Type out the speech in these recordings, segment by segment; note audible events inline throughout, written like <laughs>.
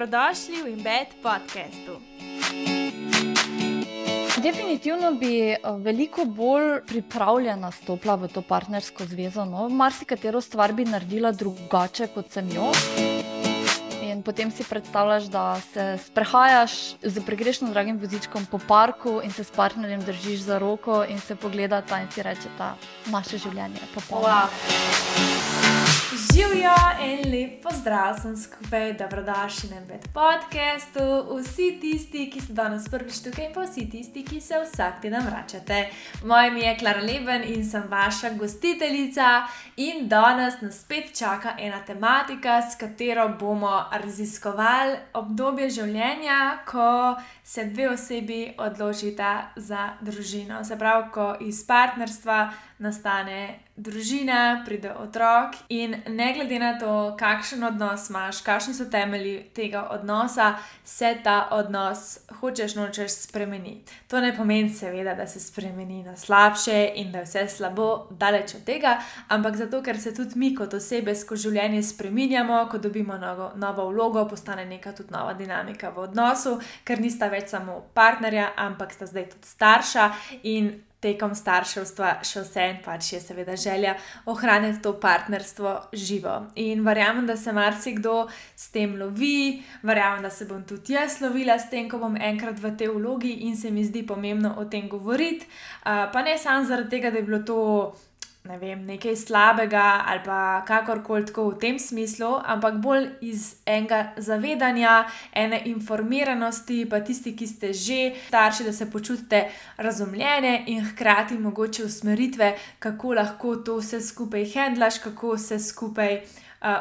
Dobrodošli v Embed podkastu. Definitivno bi eh, veliko bolj pripravljena stopila v to partnersko zvezo. No? Marsikatero stvar bi naredila drugače, kot sem jo. In potem si predstavljaš, da se sprehajaš z pregrešno dragim vozičkom po parku in se s partnerjem držiš za roko in se pogledata in si reče, da naše življenje je popolno. Wow. Živijo in lep pozdrav, sem skupaj, dobrodošli na Bed podcastu. Vsi tisti, ki ste danes prvič tukaj, pa vsi tisti, ki se vsak teden vračate. Moje ime je Klara Leben in sem vaša gostiteljica. In danes nas spet čaka ena tematika, s katero bomo raziskovali obdobje življenja, ko se dve osebi odločita za družino. Se pravi, ko iz partnerstva nastane družina, pride otrok in ne glede na to, kakšen odnos imaš, kakšni so temelji tega odnosa, se ta odnos, hočeš nočeš, spremeni. To ne pomeni, seveda, da se spremeni na slabše in da je vse slabo, daleč od tega, ampak zato, ker se tudi mi kot osebe skozi življenje spremenjamo, ko dobimo novo, novo vlogo, postane neka tudi nova dinamika v odnosu, ker nista več samo partnerja, ampak sta zdaj tudi starša in tekom starševstva še vse en pač je seveda želja ohraniti to partnerstvo živo. In verjamem, da se marsikdo s tem lovi, verjamem, da se bom tudi jaz lovila s tem, ko bom enkrat v tej vlogi in se mi zdi pomembno o tem govoriti. Uh, pa ne samo zaradi tega, da je bilo to ne vem, nekaj slabega ali pa kakorkoli tako v tem smislu, ampak bolj iz enega zavedanja, ene informiranosti, pa tisti, ki ste že starši, da se počutite razumljene in hkrati mogoče usmeritve, kako lahko to vse skupaj handlaš, kako vse skupaj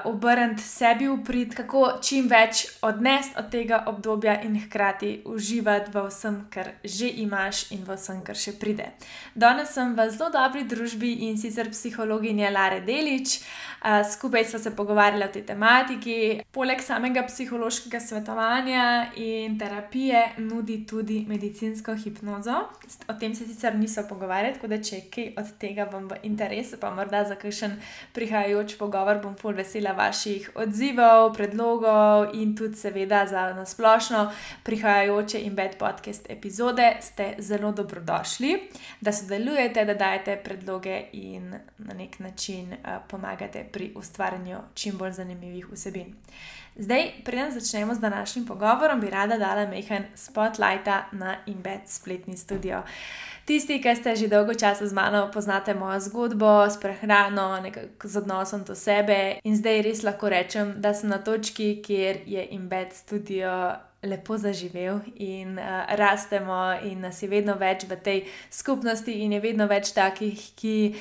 obrniti sebi v prid, kako čim več odnesti od tega obdobja in hkrati uživati v vsem, kar že imaš in v vsem, kar še pride. Danes sem v zelo dobri družbi in sicer psihologinja Lare Delič. Uh, skupaj smo se pogovarjali o tej tematiki. Poleg samega psihološkega svetovanja in terapije nudi tudi medicinsko hipnozo. O tem se sicer niso pogovarjali, tako da če je kaj od tega vam v interesu, pa morda za kakšen prihajajoč pogovor bom vesel vesela vaših odzivov, predlogov in tudi, seveda, za nasplošno prihajajoče in bed podcast epizode. Ste zelo dobrodošli, da sodelujete, da dajete predloge in na nek način uh, pomagate pri ustvarjanju čim bolj zanimivih vsebin. Zdaj, preden začnemo z današnjim pogovorom, bi rada dala mehen spotlight na Embed spletni studio. Tisti, ki ste že dolgo časa z mano, poznate mojo zgodbo s prehrano, z odnosom do sebe in zdaj res lahko rečem, da sem na točki, kjer je Embed studio. Lepo zaživel in uh, rastemo, in nas je vedno več v tej skupnosti, in je vedno več takih, ki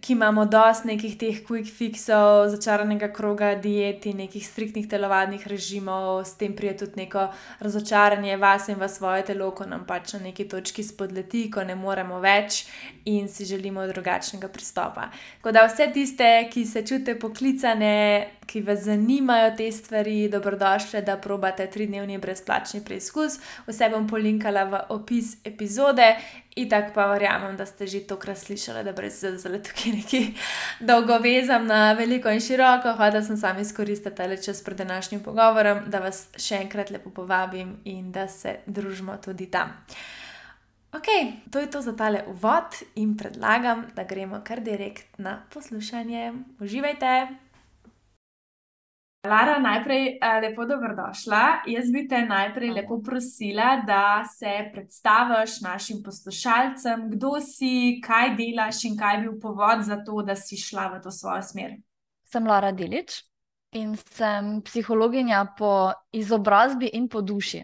ki imamo dosti nekih teh quick fixov, začaranega kroga dieti, nekih striktnih telovadnih režimov, s tem prije tudi neko razočaranje vas in v svoje telo, ko nam pač na neki točki spodleti, ko ne moremo več in si želimo drugačnega pristopa. Tako da vse tiste, ki se čutite poklicane, ki vas zanimajo te stvari, dobrodošle, da probate tridnevni brezplačni preizkus. Vse bom polinkala v opis epizode In tako pa verjamem, da ste že tokrat slišali, da brez zelo tukaj neki dolgo vezam na veliko in široko. Hvala, da sem sami izkoristila ta čas pred današnjim pogovorom, da vas še enkrat lepo povabim in da se družimo tudi tam. Ok, to je to za tale uvod in predlagam, da gremo kar direkt na poslušanje. Uživajte! Lara, najprej uh, lepo dobrodošla. Jaz bi te najprej lepo prosila, da se predstaviš našim poslušalcem, kdo si, kaj delaš in kaj je bil povod za to, da si šla v to svojo smer. Sem Lara Delič in sem psihologinja po izobrazbi in po duši.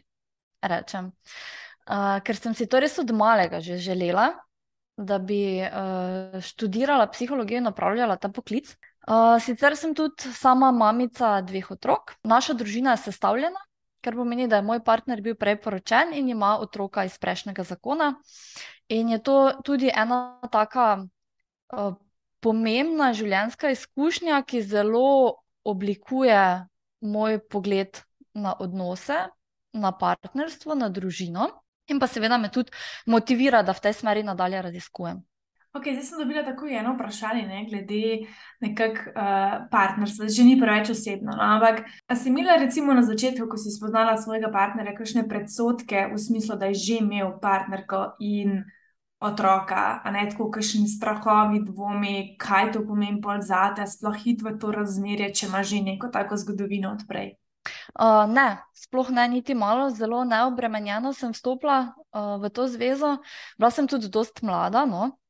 Rečem. Uh, ker sem si to res od malega že želela, da bi uh, študirala psihologijo in upravljala ta poklic. Uh, sicer sem tudi sama mamica dveh otrok. Naša družina je sestavljena, kar pomeni, da je moj partner bil prej poročen in ima otroka iz prejšnjega zakona. In je to tudi ena taka uh, pomembna življenjska izkušnja, ki zelo oblikuje moj pogled na odnose, na partnerstvo, na družino. In pa seveda me tudi motivira, da v tej smeri nadalje raziskujem. Ok, zdaj sem dobila tako eno vprašanje, ne, glede nekakšnega uh, partnerstva, že ni preveč osebno. No, ampak, a si imela recimo na začetku, ko si spoznala svojega partnerja, kakšne predsotke v smislu, da je že imel partnerko in otroka, a ne tako, kakšni strahovi, dvomi, kaj to pomeni pol za te, sploh hit v to razmerje, če ima že neko tako zgodovino odprej. Uh, ne, sploh ne, niti malo, zelo neobremenjeno sem vstopila uh, v to zvezo. Bila sem tudi dost mlada, no?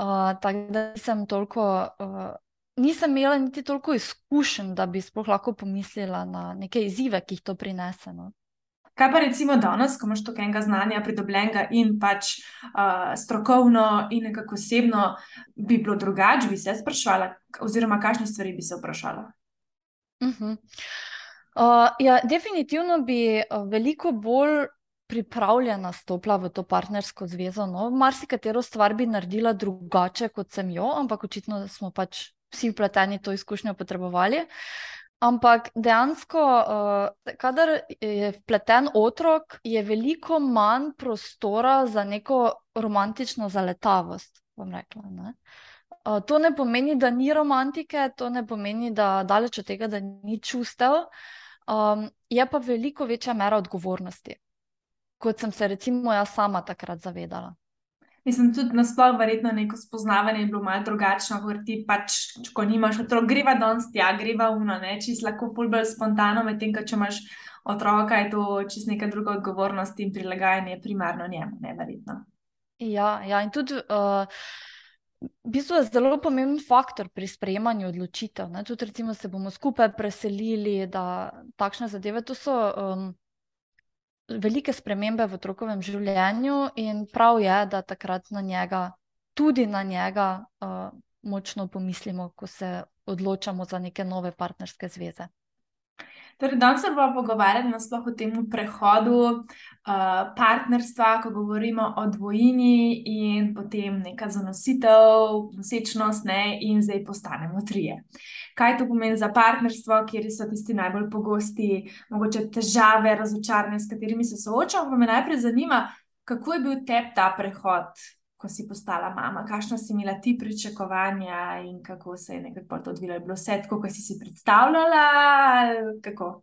Uh, tako da nisem toliko, uh, nisem imela niti toliko izkušenj, da bi sploh lahko pomislila na neke izzive, ki jih to prinese. No. Kaj pa recimo danes, ko imaš toliko enega znanja pridobljenega in pač uh, strokovno in nekako osebno, bi bilo drugače, bi se sprašvala, oziroma kakšne stvari bi se vprašala? Uh -huh. uh, ja, definitivno bi veliko bolj pripravljena stopila v to partnersko zvezo. No, marsikatero stvar bi naredila drugače, kot sem jo, ampak očitno smo pač vsi vpleteni to izkušnjo potrebovali. Ampak dejansko, uh, kadar je vpleten otrok, je veliko manj prostora za neko romantično zaletavost. Rekla, ne? Uh, to ne pomeni, da ni romantike, to ne pomeni, da daleč od tega, da ni čustev, um, je pa veliko večja mera odgovornosti kot sem se recimo jaz sama takrat zavedala. Mislim, tudi nasplošno, verjetno neko spoznavanje je bilo malo drugačno, ker ti pač, ko nimaš otrok, greva danes, ja, greva uno, ne, čist lahko pol bolj spontano, medtem, če imaš otroka, je to čist neka druga odgovornost in prilagajanje primarno njemu, ne, verjetno. Ja, ja, in tudi. Uh, V bistvu je zelo pomemben faktor pri sprejemanju odločitev. Ne? Tudi, recimo, se bomo skupaj preselili, da takšne zadeve, to so um, velike spremembe v otrokovem življenju, in prav je, da takrat na njega, tudi na njega, uh, močno pomislimo, ko se odločamo za neke nove partnerske zveze. Torej, danes se bomo pogovarjali nasploh o tem prehodu uh, partnerstva, ko govorimo o dvojini in potem neka zanositev, nosečnost, ne, in zdaj postanemo trije. Kaj to pomeni za partnerstvo, kjer so tisti najbolj pogosti, mogoče težave, razočaranje, s katerimi se soočamo? Me najprej zanima, kako je bil tebi ta prehod ko si postala mama, kakšno si imela ti pričakovanja in kako se je nekako to odvilo. Je bilo vse tako, kot si si predstavljala? Kako?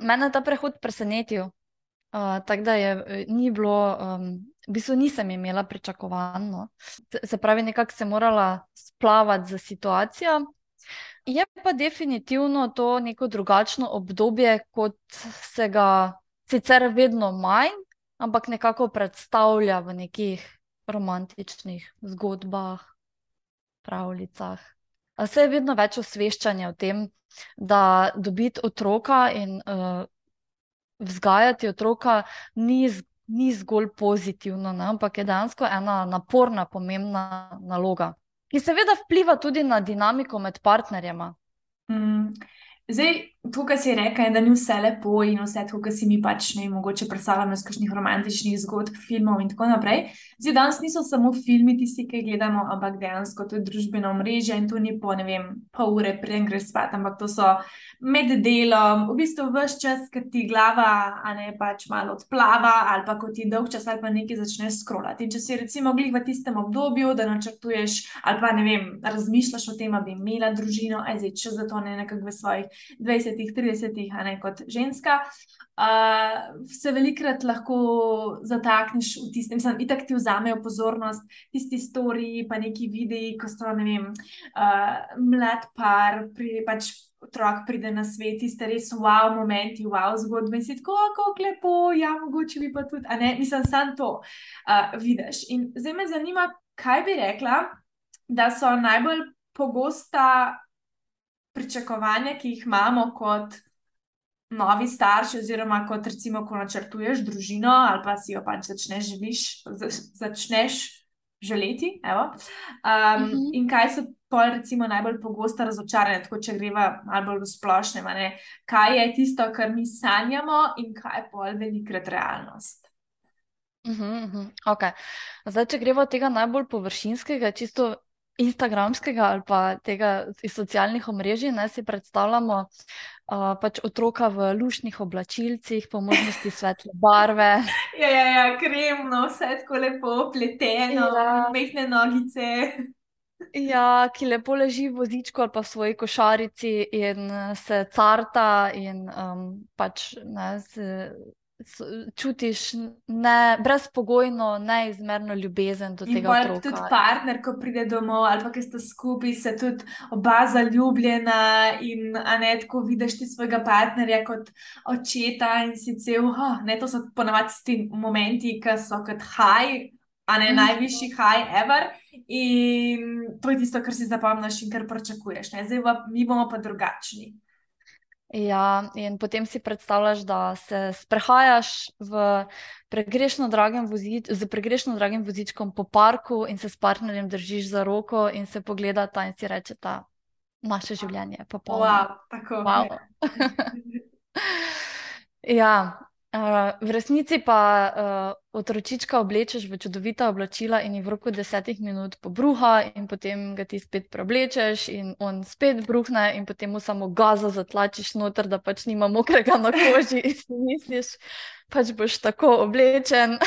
Mene je ta prehod presenetil. Uh, tako da je eh, ni bilo, um, v bistvu nisem imela pričakovanj. No. Se pravi, nekako se morala splavati za situacijo. Je pa definitivno to neko drugačno obdobje, kot se ga sicer vedno manj, ampak nekako predstavlja v nekih romantičnih zgodbah, pravljicah. Vse je vedno več osveščanja o tem, da dobiti otroka in uh, vzgajati otroka ni, ni zgolj pozitivno, ne? ampak je dejansko ena naporna, pomembna naloga, ki seveda vpliva tudi na dinamiko med partnerjema. Mm. Zdaj, tukaj si rekel, da ni vse lepo in vse to, kar si mi pač ne mogoče predstavljamo iz kakšnih romantičnih zgodb, filmov in tako naprej. Zdaj, danes niso samo filmi tisti, ki jih gledamo, ampak dejansko to je družbeno mreže in to ni po, ne vem, pol ure preden greš spat, ampak to so med delom, v bistvu vse čas, ki ti glava, a ne pač malo odplava, ali pa ko ti dolg čas ali pa nekaj začneš skrolati. In če si recimo glih v tistem obdobju, da načrtuješ, ali pa ne vem, razmišljaš o tem, da bi imela družino, aj zdaj, če za to ne nekako v svojih 20, 30, a ne kot ženska. Uh, se velikrat lahko zatakneš v tistem, da ti tako vzamejo pozornost, tisti stori, pa neki videi, ko so, ne vem, uh, mlad par, pri, pač otrok pride na svet, tiste res wow momenti, wow zgodbe in si tako, kako lepo, ja, mogoče bi pa tudi, a ne, mislim, sam to uh, vidiš. In zdaj me zanima, kaj bi rekla, da so najbolj pogosta pričakovanja, ki jih imamo kot novi starši, oziroma kot recimo, ko načrtuješ družino ali pa si jo pač začneš, živiš, začneš želeti. Um, uh -huh. In kaj so pol, recimo, najbolj pogosta razočaranja, tako če greva malo bolj v splošnem, kaj je tisto, kar mi sanjamo in kaj je pol velikrat realnost. Uh -huh, uh -huh. Okay. Zdaj, če gremo od tega najbolj površinskega, čisto instagramskega ali pa tega iz socialnih omrežij, naj si predstavljamo uh, pač otroka v lušnih oblačilcih, po možnosti svetle barve. <laughs> Ja, ja, ja kremno, vse tako lepo pleteno, ja. mehne nogice. <laughs> Ja, ki lepo leži v vozičku ali pa v svoji košarici in se carta in um, pač ne, se, čutiš ne, brezpogojno, neizmerno ljubezen do in tega otroka. Tudi partner, ko pride domov, ali pa ki ste skupaj, se tudi oba zaljubljena in ne tako vidiš ti svojega partnerja kot očeta in si cel. Oh, ne, to so ponavadi ti momenti, ki so kot high, a ne mm. najvišji high ever. In to je tisto, kar si zapomniš in kar pričakuješ. Zdaj, mi bomo pa drugačni. Ja, in potem si predstavljaš, da se sprehajaš v pregrešno dragem, vozič, pregrešno dragem vozičkom po parku in se s partnerjem držiš za roko in se pogledata in si reče, da naše življenje je popolno. Wow, tako. Wow. <laughs> ja, v resnici pa uh, otročička oblečeš v čudovita oblačila in v roku desetih minut pobruha, in potem ga ti spet preoblečeš, in on spet bruhne, in potem mu samo gaza zatlačiš noter, da pač nima mokrega na koži. In si misliš, pač boš tako oblečen,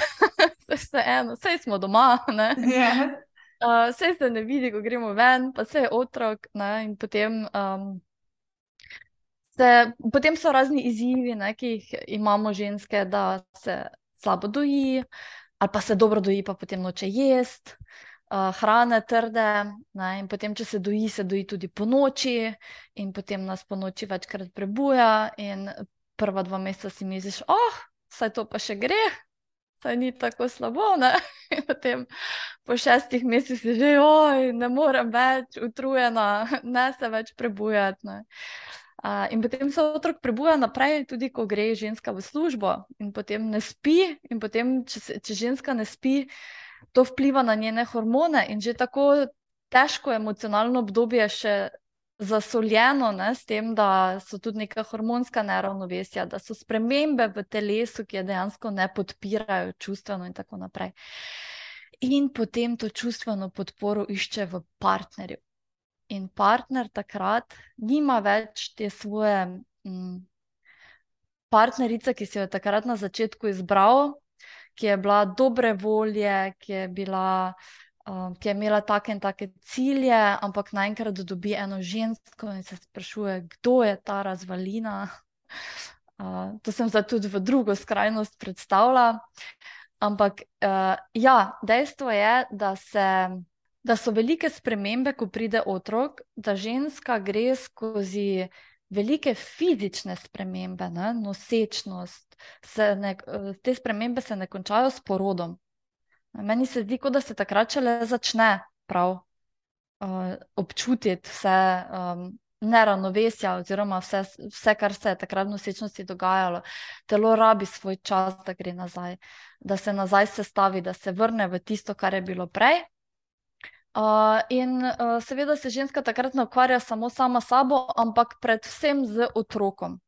vse eno, vse smo doma. Yeah. Uh, vse se ne vidi, ko gremo ven, pa vse je otrok. Ne? In potem um, Se, potem so razni izzivi, ne, ki jih imamo ženske, da se slabo doji, ali pa se dobro doji, pa potem noče jesti, uh, hrane trde. Ne, in potem, če se doji, se doji tudi po noči, in potem nas po noči večkrat prebuja. In prva dva meseca si misliš, oh, saj to pa še gre. Saj ni tako slabo. <laughs> Potem po šestih mesecih že, oj, ne morem več, utrujena, <laughs> ne se več prebujati. Ne. Uh, in potem se otrok prebuja naprej, tudi ko gre ženska v službo, in potem ne spi. In potem, če, se, če ženska ne spi, to vpliva na njene hormone, in že tako težko emocionalno obdobje še zasoljeno, ne, s tem, da so tudi neka hormonska neravnovesja, da so spremembe v telesu, ki je dejansko ne podpirajo čustveno, in tako naprej. In potem to čustveno podporo išče v partnerju in partner takrat nima več te svoje mm, partnerice, ki si jo takrat na začetku izbral, ki je bila dobre volje, ki je, bila, uh, ki je imela take in take cilje, ampak naenkrat dobi eno žensko in se sprašuje, kdo je ta razvalina. <laughs> Uh, to sem zdaj tudi v drugo skrajnost predstavljala. Ampak uh, ja, dejstvo je, da se da so velike spremembe, ko pride otrok, da ženska gre skozi velike fizične spremembe, ne? nosečnost. Ne, te spremembe se ne končajo s porodom. Meni se zdi, da se takrat šele začne prav uh, občutiti vse um, neravnovesja, oziroma vse, vse, kar se je takrat v nosečnosti dogajalo. Telo rabi svoj čas, da gre nazaj, da se nazaj sestavi, da se vrne v tisto, kar je bilo prej. Uh, in uh, seveda se ženska takrat ne ukvarja samo sama s sabo, ampak predvsem z otrokom.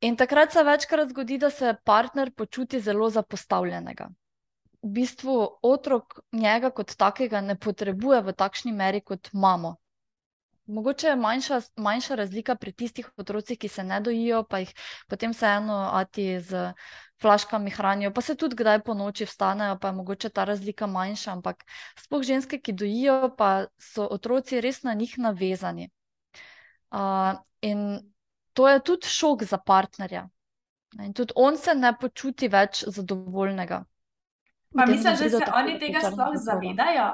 In takrat se večkrat zgodi, da se partner počuti zelo zapostavljenega. V bistvu otrok njega kot takega ne potrebuje v takšni meri kot mamo. Mogoče je manjša, manjša razlika pri tistih otrocih, ki se ne dojijo, pa jih potem vseeno ati z flaškami hranijo, pa se tudi kdaj po noči vstanejo, pa je mogoče ta razlika manjša. Ampak spoh ženske, ki dojijo, pa so otroci res na njih navezani. Uh, in to je tudi šok za partnerja. In tudi on se ne počuti več zadovoljnega. Pa mislim, da se oni tega sploh zavedajo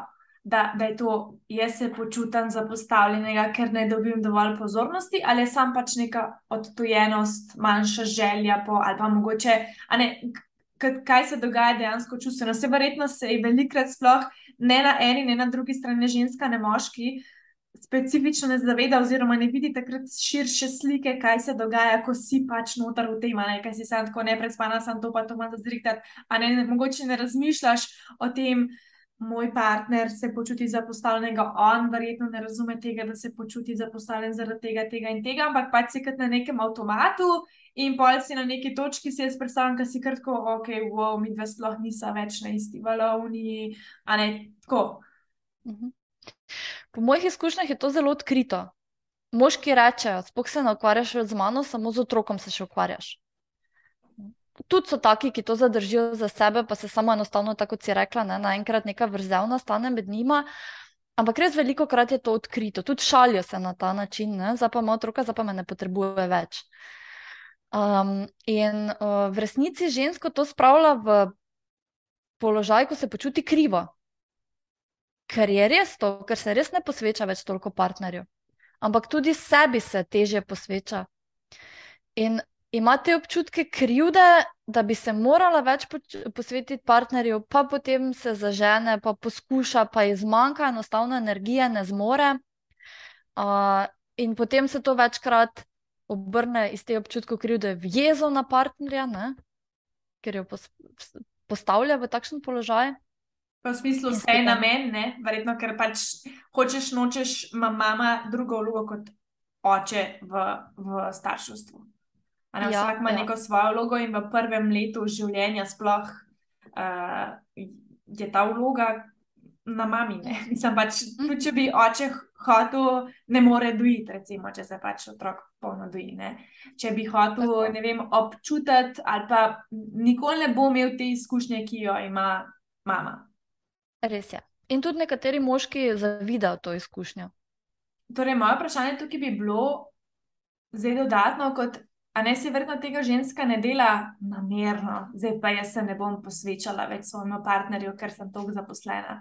da, da je to, jaz se počutim zapostavljenega, ker ne dobim dovolj pozornosti, ali je sam pač neka odtujenost, manjša želja po, ali pa mogoče, ne, kaj se dogaja dejansko čustveno. Se verjetno se je velikrat sploh ne na eni, ne na drugi strani, ženska, ne moški. Specifično ne zaveda, oziroma ne vidi takrat širše slike, kaj se dogaja, ko si pač noter v tem, kaj si sam tako neprespana, sem to pa to malo zrihtati. A ne, ne, mogoče ne razmišljaš o tem, uh, moj partner se počuti zapostavljenega, on verjetno ne razume tega, da se počuti zapostavljen zaradi tega, tega in tega, ampak pač si kot na nekem avtomatu in pol si na neki točki, si jaz predstavljam, da si krtko, ok, wow, mi dve sploh niso več na isti valovni, a ne tako. Mhm. Po mojih izkušnjah je to zelo odkrito. moški rečejo, spoh se ne ukvarjaš z mano, samo z otrokom se še ukvarjaš. Tudi so taki, ki to zadržijo za sebe, pa se samo enostavno, tako kot si rekla, ne, naenkrat neka vrzel nastane med njima. Ampak res veliko krat je to odkrito, tudi šalijo se na ta način, zdaj pa ima otroka, zdaj pa me ne potrebuje več. Um, in uh, v resnici žensko to spravlja v položaj, ko se počuti krivo. Ker je res to, ker se res ne posveča več toliko partnerju, ampak tudi sebi se teže posveča. In imate občutke krivde, da bi se morala več posvetiti partnerju, pa potem se zažene, pa poskuša, pa ji zmanjka enostavno energije, ne zmore. Uh, in potem se to večkrat obrne iz te občutka krivde v jezo na partnerja, ne? ker jo postavlja v takšen položaj. V smislu, vse je na meni, verjetno, ker pač hočeš, nočeš, ima mama drugo vlogo kot oče v, v starševstvu. Ne, ja, vsak ima ja. neko svojo vlogo in v prvem letu življenja sploh uh, je ta vloga na mami. <laughs> Mislim pač, tudi če bi oče hotel, ne more dojiti, recimo, če se pač otrok polno doji. Ne? Če bi hotel, ne vem, občutiti ali pa nikoli ne bo imel te izkušnje, ki jo ima mama. Res je. In tudi nekateri moški zavidajo to izkušnjo. Torej, moje vprašanje tukaj bi bilo zelo dodatno, kot a ne si verjetno tega ženska ne dela namerno, zdaj pa jaz se ne bom posvečala več svojemu partnerju, ker sem toliko zaposlena.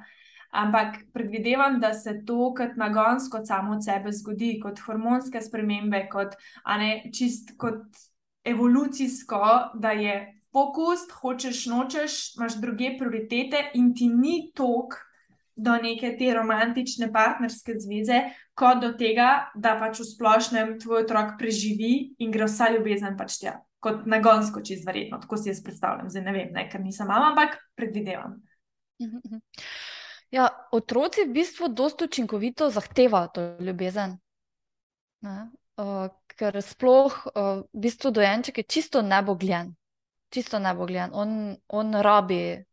Ampak predvidevam, da se to kot nagonsko samo od sebe zgodi, kot hormonske spremembe, kot, ne, čist kot evolucijsko, da je fokus, hočeš, nočeš, imaš druge prioritete in ti ni tok do neke te romantične partnerske zveze, kot do tega, da pač v splošnem tvoj otrok preživi in gre vsa ljubezen pač tja. Kot nagonsko, čez verjetno, tako si jaz predstavljam, zdaj ne vem, ne, ker nisem mama, ampak predvidevam. Ja, otroci v bistvu dosta učinkovito zahtevajo to ljubezen. Uh, ker sploh uh, v bistvu dojenček je čisto nebogljen čisto nebogljen. On, on rabi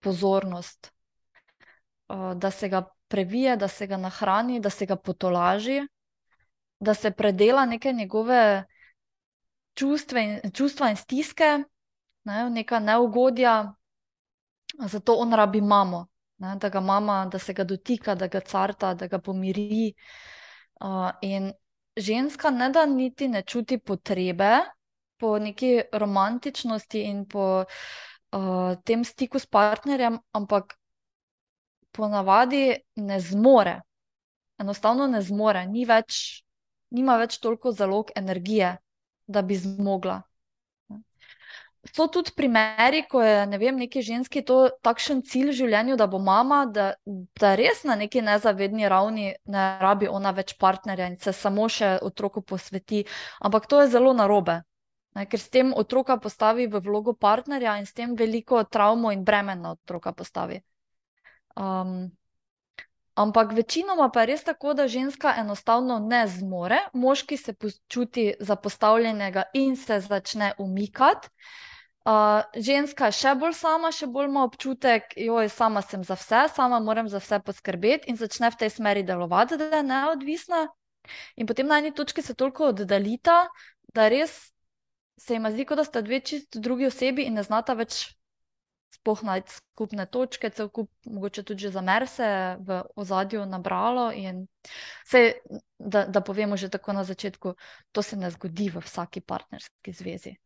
pozornost, da se ga previje, da se ga nahrani, da se ga potolaži, da se predela neke njegove čustve in, čustva in stiske, ne, neka neugodja. Zato on rabi mamo, ne, da ga mama, da se ga dotika, da ga carta, da ga pomiri. Uh, in ženska ne da niti ne čuti potrebe, po neki romantičnosti in po uh, tem stiku s partnerjem, ampak ponavadi ne zmore. Enostavno ne zmore, ni več, nima več toliko zalog energije, da bi zmogla. So tudi primeri, ko je ne vem, neki ženski to takšen cilj v življenju, da bo mama, da, da res na neki nezavedni ravni ne rabi ona več partnerja in se samo še otroku posveti. Ampak to je zelo narobe. Ne, ker s tem otroka postavi v vlogo partnerja in s tem veliko travmo in bremen na otroka postavi. Um, ampak večinoma pa je res tako, da ženska enostavno ne zmore, moški se počuti zapostavljenega in se začne umikati. Uh, ženska je še bolj sama, še bolj ima občutek, da sama sem za vse, sama moram za vse poskrbeti in začne v tej smeri delovati, da je neodvisna. In potem na eni točki se toliko oddaljita, da res se jim zdi, da sta dve čisto drugi osebi in ne znata več spohnati skupne točke, cel kup, mogoče tudi za mer se v ozadju nabralo. Se, da, da povemo že tako na začetku, to se ne zgodi v vsaki partnerski zvezi.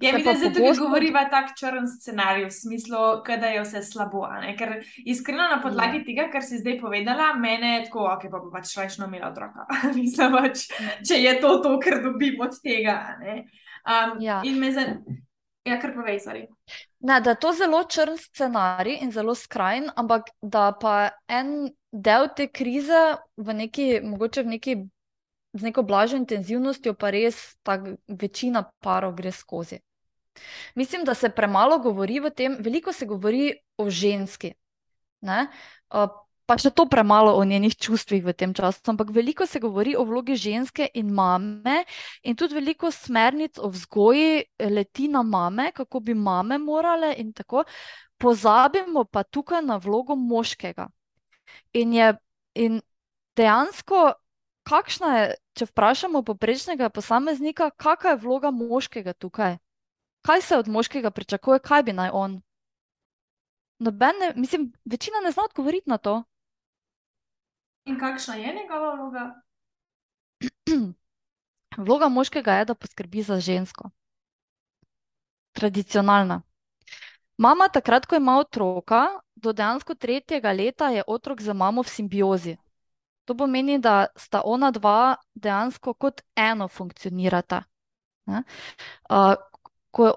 Ja, mi zdaj tukaj govorimo tako črn scenarij, v smislu, da je vse slabo. Ker iskreno na podlagi ja. tega, kar si zdaj povedala, mene je tako, ok, pa bo pač rajšno imela otroka. <laughs> Mislim, pač, če je to to, kar dobim od tega. Um, ja. In me zanima, ja, kar povej, sorry. Ne, da je to zelo črn scenarij in zelo skrajen, ampak da pa en del te krize v neki, mogoče v neki, z neko blažjo intenzivnostjo, pa res ta večina parov gre skozi. Mislim, da se premalo govori o tem, veliko se govori o ženski. Ne? Pa še to premalo o njenih čustvih v tem času. Ampak veliko se govori o vlogi ženske in mame, in tudi veliko smernic o vzgoji leti na mame, kako bi mame morale in tako. Pozabimo pa tukaj na vlogo moškega. In, je, in dejansko kakšna je, če vprašamo poprečnega posameznika, kakšna je vloga moškega tukaj? Kaj se od moškega pričakuje, kaj bi naj on? Noben, ne, mislim, večina ne zna odgovoriti na to. In kakšna je njegova vloga? <clears throat> Vloga moškega je, da poskrbi za žensko. Tradicionalna. Mama, takrat, ko ima otroka, do dejansko tretjega leta je otrok z mamo v simbiozi. To pomeni, da sta ona dva dejansko kot eno funkcionirata. Uh, ko,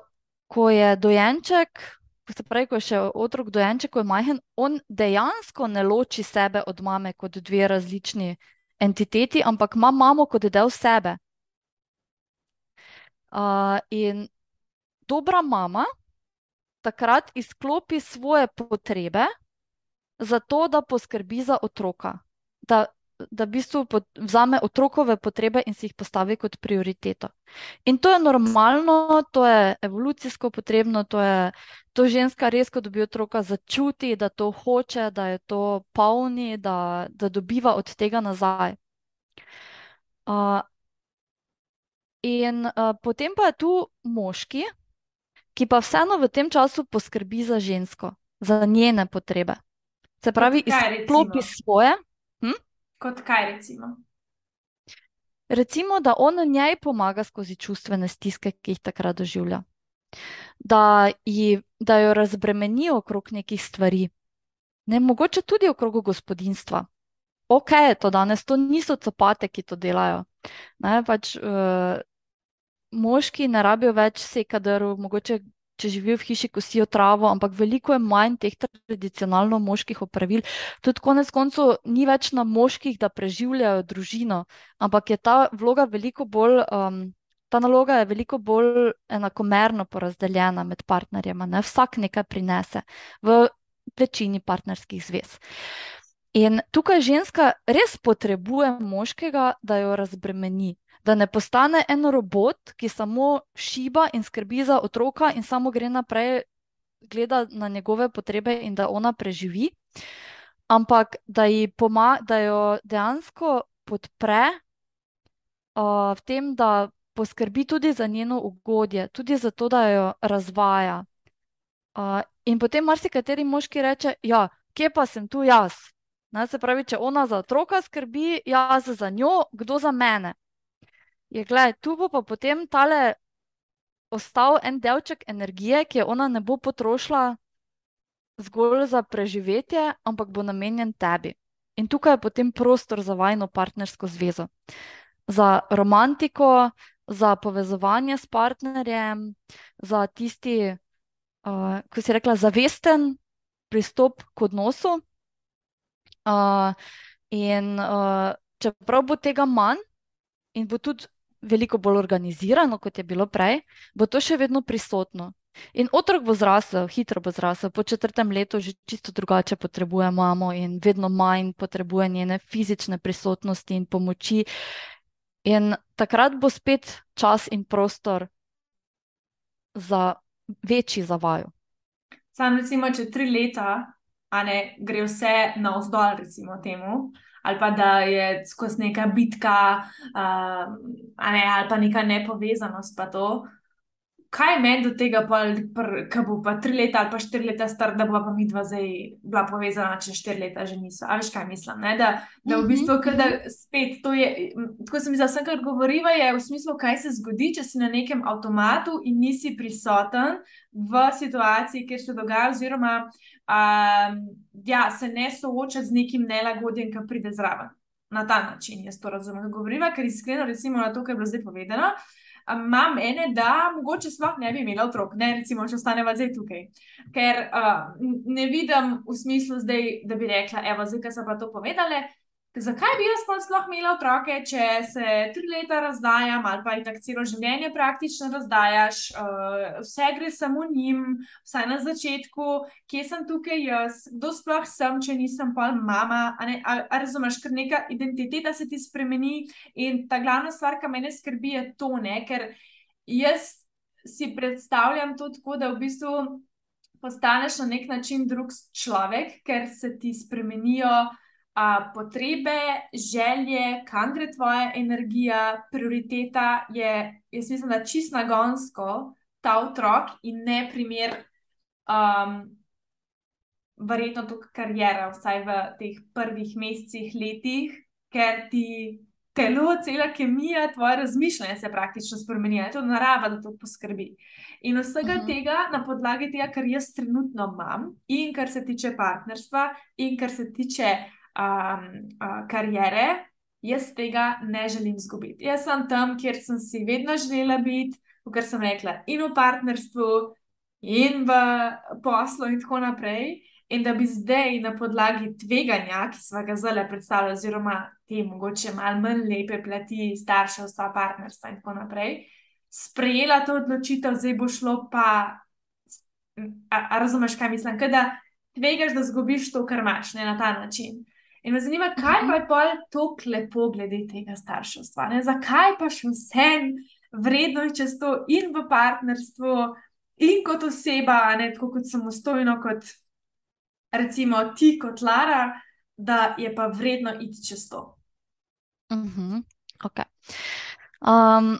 ko je dojenček, ko se pravi, ko je še otrok dojenček, ko je majhen, on dejansko ne loči sebe od mame kot dve različni entiteti, ampak ima mamo kot del sebe. Uh, in dobra mama takrat izklopi svoje potrebe, zato da poskrbi za otroka, da, da v bistvu vzame otrokove potrebe in si jih postavi kot prioriteto. In to je normalno, to je evolucijsko potrebno, to je to ženska res, ko dobi otroka, začuti, da to hoče, da je to polni, da, da dobiva od tega nazaj. Uh, in uh, potem pa je tu moški, ki pa vseeno v tem času poskrbi za žensko, za njene potrebe. Se pravi, izklopi svoje. Kot kaj recimo? Recimo, da on njej pomaga skozi čustvene stiske, ki jih takrat doživlja. Da, ji, da jo razbremeni okrog nekih stvari, ne mogoče tudi okrog gospodinstva. Ok, to danes to niso copate, ki to delajo. Ne, pač, uh, moški ne rabijo več sekadrv, mogoče če živijo v hiši, kosijo travo, ampak veliko je manj teh tradicionalno moških opravil. Tudi konec koncev ni več na moških, da preživljajo družino, ampak je ta vloga veliko bolj. Um, Ta naloga je veliko bolj enakomerno porazdeljena med partnerjema, ne? vsak nekaj prinese v večini partnerskih zvez. In tukaj ženska res potrebuje moškega, da jo razbremeni, da ne postane en robot, ki samo šiba in skrbi za otroka in samo gre naprej, gleda na njegove potrebe in da ona preživi, ampak da, poma, da jo dejansko podpre uh, v tem, da poskrbi tudi za njeno ugodje, tudi za to, da jo razvaja. Uh, in potem marsikateri moški reče: Ja, kje pa sem tu jaz? Ne, se pravi, če ona za otroka skrbi, jaz za njo, kdo za mene je, gledaj, tu bo pa potem tale ostal en delček energije, ki je ona ne bo potrošila zgolj za preživetje, ampak bo namenjen tebi. In tukaj je potem prostor za vajno partnersko zvezo, za romantiko, za povezovanje s partnerjem, za tisti, uh, ko si rekla, zavesten pristop k odnosu. Uh, in uh, čeprav bo tega manj, in bo tudi veliko bolj organizirano, kot je bilo prej, bo to še vedno prisotno. In otrok bo zrasel, hitro bo zrasel, po četrtem letu že čisto drugače potrebuje mamo in vedno manj potrebuje njene fizične prisotnosti in pomoči. In takrat bo spet čas in prostor za večji zavoj. Sam, recimo, če tri leta, a ne gre vse na vzdolj, recimo temu ali pa da je skozi neka bitka, uh, ne, ali pa neka nepovezanost. Pa Kaj je meni do tega, da bo pa tri leta ali pa štiri leta star, da bo pa mi dva zdaj bila povezana, če štiri leta že niso. A veš, kaj mislim? Ne? Da, da v bistvu, da mhm. spet to je, tako se mi za vse, kar govoriva, je v smislu, kaj se zgodi, če si na nekem avtomatu in nisi prisoten v situaciji, kjer se dogaja, oziroma um, ja, se ne soočati z nekim nelagodjem, ki pride zraven. Na ta način jaz to razumem. Govoriva, ker iskreno, recimo, na to, kar je bilo zdaj povedano imam ene, da mogoče sploh ne bi imela otrok, ne recimo, če ostaneva zdaj tukaj. Ker uh, ne vidim v smislu zdaj, da bi rekla, evo, zdaj, ki so pa to povedali. Zakaj bi jaz sploh imela otroke, če se tri leta razdajam ali pa tako celo življenje praktično razdajaš, uh, vse gre samo njim, vsaj na začetku, kje sem tukaj jaz, kdo sploh sem, če nisem pa mama. A, a, a razumeš, ker neka identiteta se ti spremeni in ta glavna stvar, ki me skrbi, je to, ne? ker jaz si predstavljam to tako, da v bistvu postaneš na nek način drug človek, ker se ti spremenijo uh, potrebe, želje, kam gre tvoja energija, prioriteta je, jaz mislim, da čist nagonsko ta otrok in ne primer, um, verjetno tukaj karijera, vsaj v teh prvih mesecih, letih, ker ti telo, cela kemija, tvoje razmišljanje se praktično spremeni, je to narava, da to poskrbi. In vsega uh Mhm. -huh. tega na podlagi tega, kar jaz trenutno imam, in kar se tiče partnerstva, in kar se tiče um, uh, karijere, jaz tega ne želim izgubiti. Jaz sem tam, kjer sem si vedno želela biti, kot sem rekla, in v partnerstvu, in v poslu, in tako naprej. In da bi zdaj na podlagi tveganja, ki smo ga zdaj predstavili, oziroma te mogoče malo manj lepe plati starševstva, partnerstva in tako naprej, sprejela to odločitev, zdaj bo šlo pa. A, a razumeš, kaj mislim? Kaj da tvegaš, da zgubiš to, kar imaš, ne na ta način. In me zanima, kaj pa je pol tako lepo glede tega starševstva? Ne? Zakaj pa še vsem vredno je čez to in v partnerstvu, in kot oseba, ne tako kot samostojno, kot recimo ti, kot Lara, da je pa vredno iti čez to. Mhm, okay. um,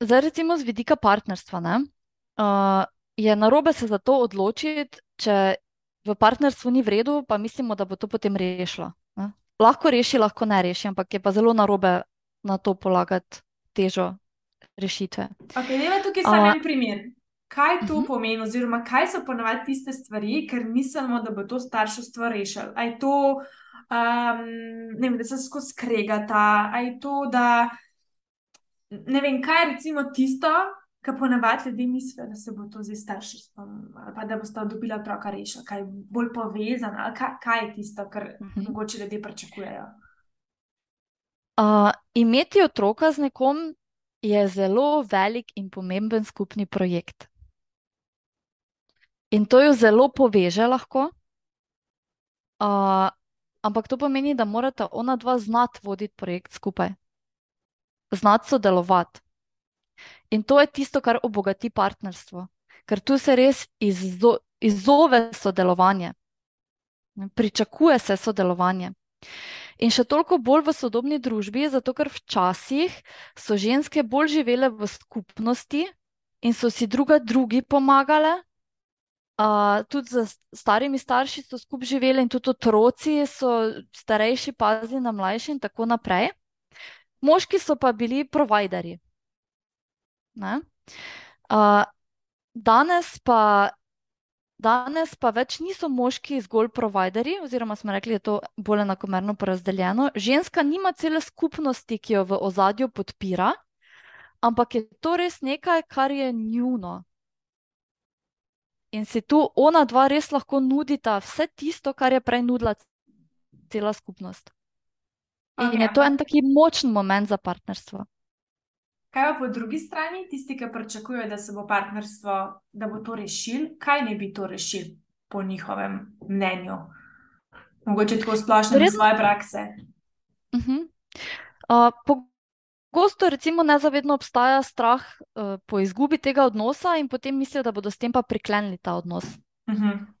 zdaj, recimo, z vidika partnerstva, ne, uh, je narobe se za to odločiti, če v partnerstvu ni v redu, pa mislimo, da bo to potem rešilo. Ne. Lahko reši, lahko ne reši, ampak je pa zelo narobe na to polagati težo rešitve. Okay, Deva tukaj samo A- en primer. Kaj to Mhm. pomeni, oziroma kaj so ponavadi tiste stvari, ker mislimo, da bo to starševstvo rešilo? A je to, um, ne vem, da se skozi skregata, a je to, da ne vem, kaj je recimo tisto, kar ponavadi ljudje mislijo, da se bo to zdaj starševstvom ali pa da bosta dobila otroka rešila, kaj je bolj povezano, ali kaj, kaj je tisto, kar Mhm. mogoče ljudje pričakujejo. Uh, imeti otroka z nekom je zelo velik in pomemben skupni projekt. In to jo zelo poveže lahko. Uh, ampak to pomeni, da morata ona dva znati voditi projekt skupaj, znati sodelovati. In to je tisto, kar obogati partnerstvo, ker tu se res izzo izzove sodelovanje, pričakuje se sodelovanje. In še toliko bolj v sodobni družbi, zato ker včasih so ženske bolj živele v skupnosti in so si druga drugi pomagale. Uh, tudi z starimi starši so skupaj živeli, in tudi otroci so starejši, pazi na mlajše, in tako naprej. Moški so pa bili providerji. Ne? Uh, danes pa, danes pa več niso moški zgolj providerji, oziroma smo rekli, da je to bolj enakomerno porazdeljeno. Ženska nima cele skupnosti, ki jo v ozadju podpira, ampak je to res nekaj, kar je njuno. In si tu ona dva res lahko nudita vse tisto, kar je prej nudila cela skupnost. In Okej, je to en taki močen moment za partnerstvo. Kaj pa po drugi strani, tisti, ki pričakujejo, da se bo partnerstvo, da bo to rešil, kaj ne bi to rešil, po njihovem mnenju? Mogoče tako splošno iz svoje prakse. Mhm. Uh, pogosto, recimo, nezavedno obstaja strah uh, po izgubi tega odnosa, in potem mislijo, da bodo s tem pa priklenili ta odnos Mhm.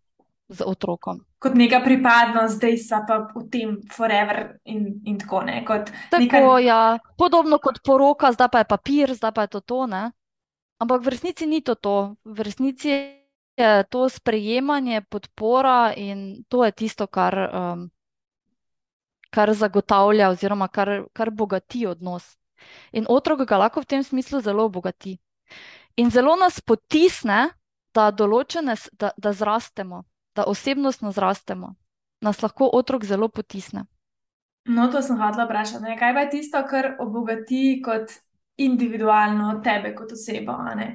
Z otrokom. Kot neka pripadnost, zdaj pa v tem forever in, in tako ne. Kot Tako, neka, ja, podobno kot poroka, zdaj pa je papir, zdaj pa je to to, ne? Ampak v resnici ni to to. V resnici je to sprejemanje, podpora in to je tisto, kar, um, kar zagotavlja oziroma kar, kar bogati odnos. In otrok ga lahko v tem smislu zelo obogati. In zelo nas potisne, da določene, da, da zrastemo, da osebnostno zrastemo. Nas lahko otrok zelo potisne. No, to sem hotela vprašati. Ne? Kaj pa je tisto, kar obogati kot individualno tebe kot osebo? Ne?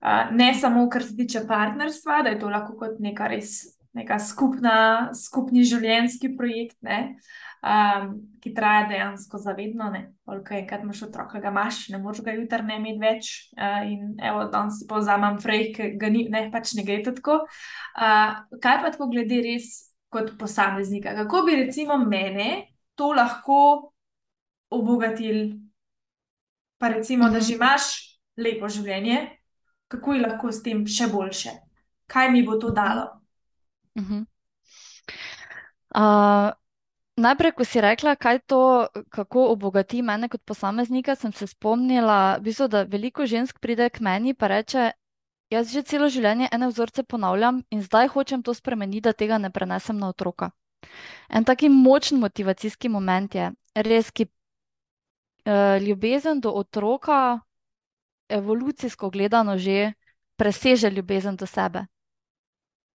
Uh, ne samo, kar se tiče partnerstva, da je to lahko kot neka res neka skupna, skupni življenjski projekt, ne? um, ki traja dejansko zavedno. Koliko enkrat imaš otroka, ga imaš, ne moreš ga jutri ne imeti več. Uh, in evo, danes si povzamem frej, ki ga ni, ne, pač ne gre tako. Uh, kaj pa tako glede res kot posameznika? Kako bi recimo mene to lahko obogatil? Pa recimo, da Mhm. že imaš lepo življenje, kako je lahko s tem še boljše? Kaj mi bo to dalo? Mhm. Uh, najprej, ko si rekla, kaj to, kako obogati mene kot posameznika, sem se spomnila, v bistvu, da veliko žensk pride k meni in reče: Jaz že celo življenje ene vzorce ponavljam in zdaj hočem to spremeniti, da tega ne prenesem na otroka. En taki močen motivacijski moment je res, ki uh, ljubezen do otroka, evolucijsko gledano, že preseže ljubezen do sebe.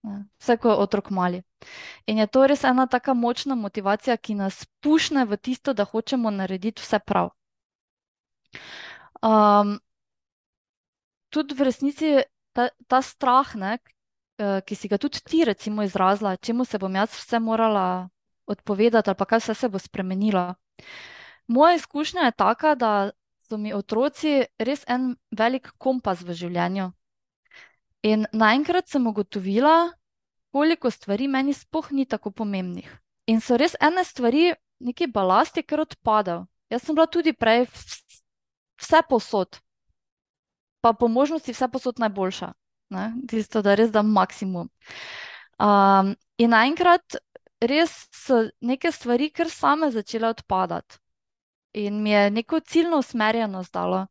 Vse, ko je otrok mali. In je to res ena tako močna motivacija, ki nas pušne v tisto, da hočemo narediti vse prav. Um, tudi v resnici ta, ta strah, ne, eh, ki si ga tudi ti, recimo, izrazila, čemu se bom jaz vse morala odpovedati, ali pa kaj vse se bo spremenilo. Moja izkušnja je taka, da so mi otroci res en velik kompas v življenju. In naenkrat sem ugotovila, koliko stvari meni sploh ni tako pomembnih. In so res ene stvari, neki balast je kar odpadal. Jaz sem bila tudi prej vse posod, pa po možnosti vse posod najboljša. Ne? Tisto, da res dam maksimum. Um, in naenkrat res so neke stvari kar same začele odpadati. In mi je neko ciljno usmerjeno zdalo.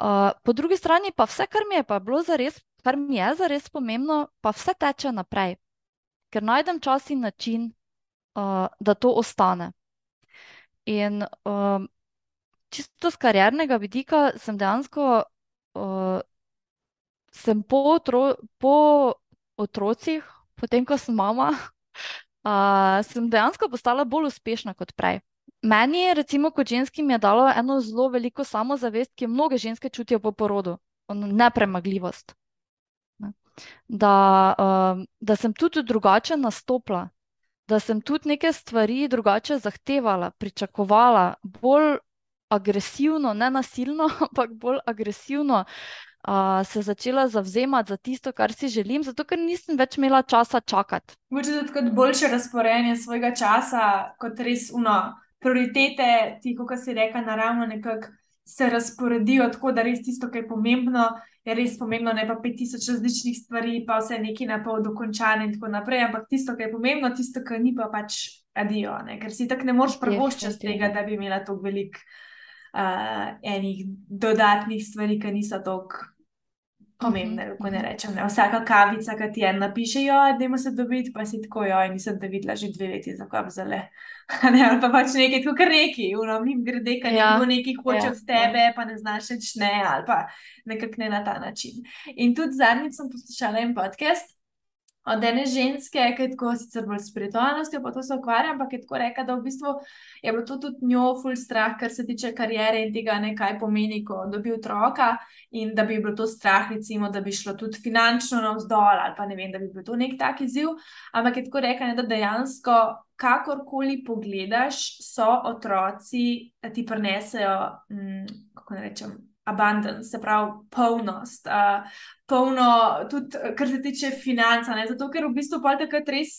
Uh, po drugi strani pa vse, kar mi je pa bilo zares kar mi je zares pomembno, pa vse teče naprej, ker najdem čas in način, uh, da to ostane. In um, čisto z kariernega vidika sem dejansko uh, sem po, otro, po otrocih, potem ko sem mama, uh, <laughs> sem dejansko postala bolj uspešna kot prej. Meni, recimo, kot ženskim je dalo eno zelo veliko samozavest, ki jo mnoge ženske čutijo po porodu, nepremagljivost da, um, da sem tudi drugače nastopila, da sem tudi neke stvari drugače zahtevala, pričakovala, bolj agresivno, ne nasilno, <laughs> ampak bolj agresivno. Uh, se začela zavzemati za tisto, kar si želim, zato ker nisem več imela časa čakati. Moče tudi kot boljše razporejanje svojega časa, kot res uno, prioritete, ti, kot si reka, naravno nekako se razporedijo tako, da res tisto, kar je pomembno, je res pomembno, ne pa 5000 različnih stvari, pa vse neki na pol dokončane in tako naprej. Ampak tisto, kar je pomembno, tisto, kar ni pa pač adijo, ne? ker si tako ne moreš prvoščiti tega, da bi imela tako velik uh, enih dodatnih stvari, ki niso tako. Pomembne, kako ne rečem. Ne. Vsaka kavica, ki ti je napiše, da ima se dobiti, pa si tako, jo, nisem da videla že dve leti, za kaj zale. <laughs> Ne, ali pa pač nekaj, kot reki, unovim grede, kaj ja. nekaj hoče ja. od tebe, ja. pa ne znaš več ne, ali pa nekako ne na ta način. In tudi zadnjič sem poslušala en podcast, od ene ženske, ki je tako sicer bolj spiritualnostjo, pa to se ukvarja, ampak je tako rekla, da v bistvu je bilo to tudi njo ful strah, kar se tiče karijere in tega, ne kaj pomeni, ko dobi otroka in da bi bilo to strah, recimo, da bi šlo tudi finančno navzdol ali pa ne vem, da bi bil to nek tak izziv, ampak je tako rekla, ne, da dejansko. Kakorkoli pogledaš, so otroci, ti prenesejo, hm, kako ne rečem, abundance, se pravi polnost, uh, polno, tudi kar se tiče financ. Zato, ker v bistvu pa takrat res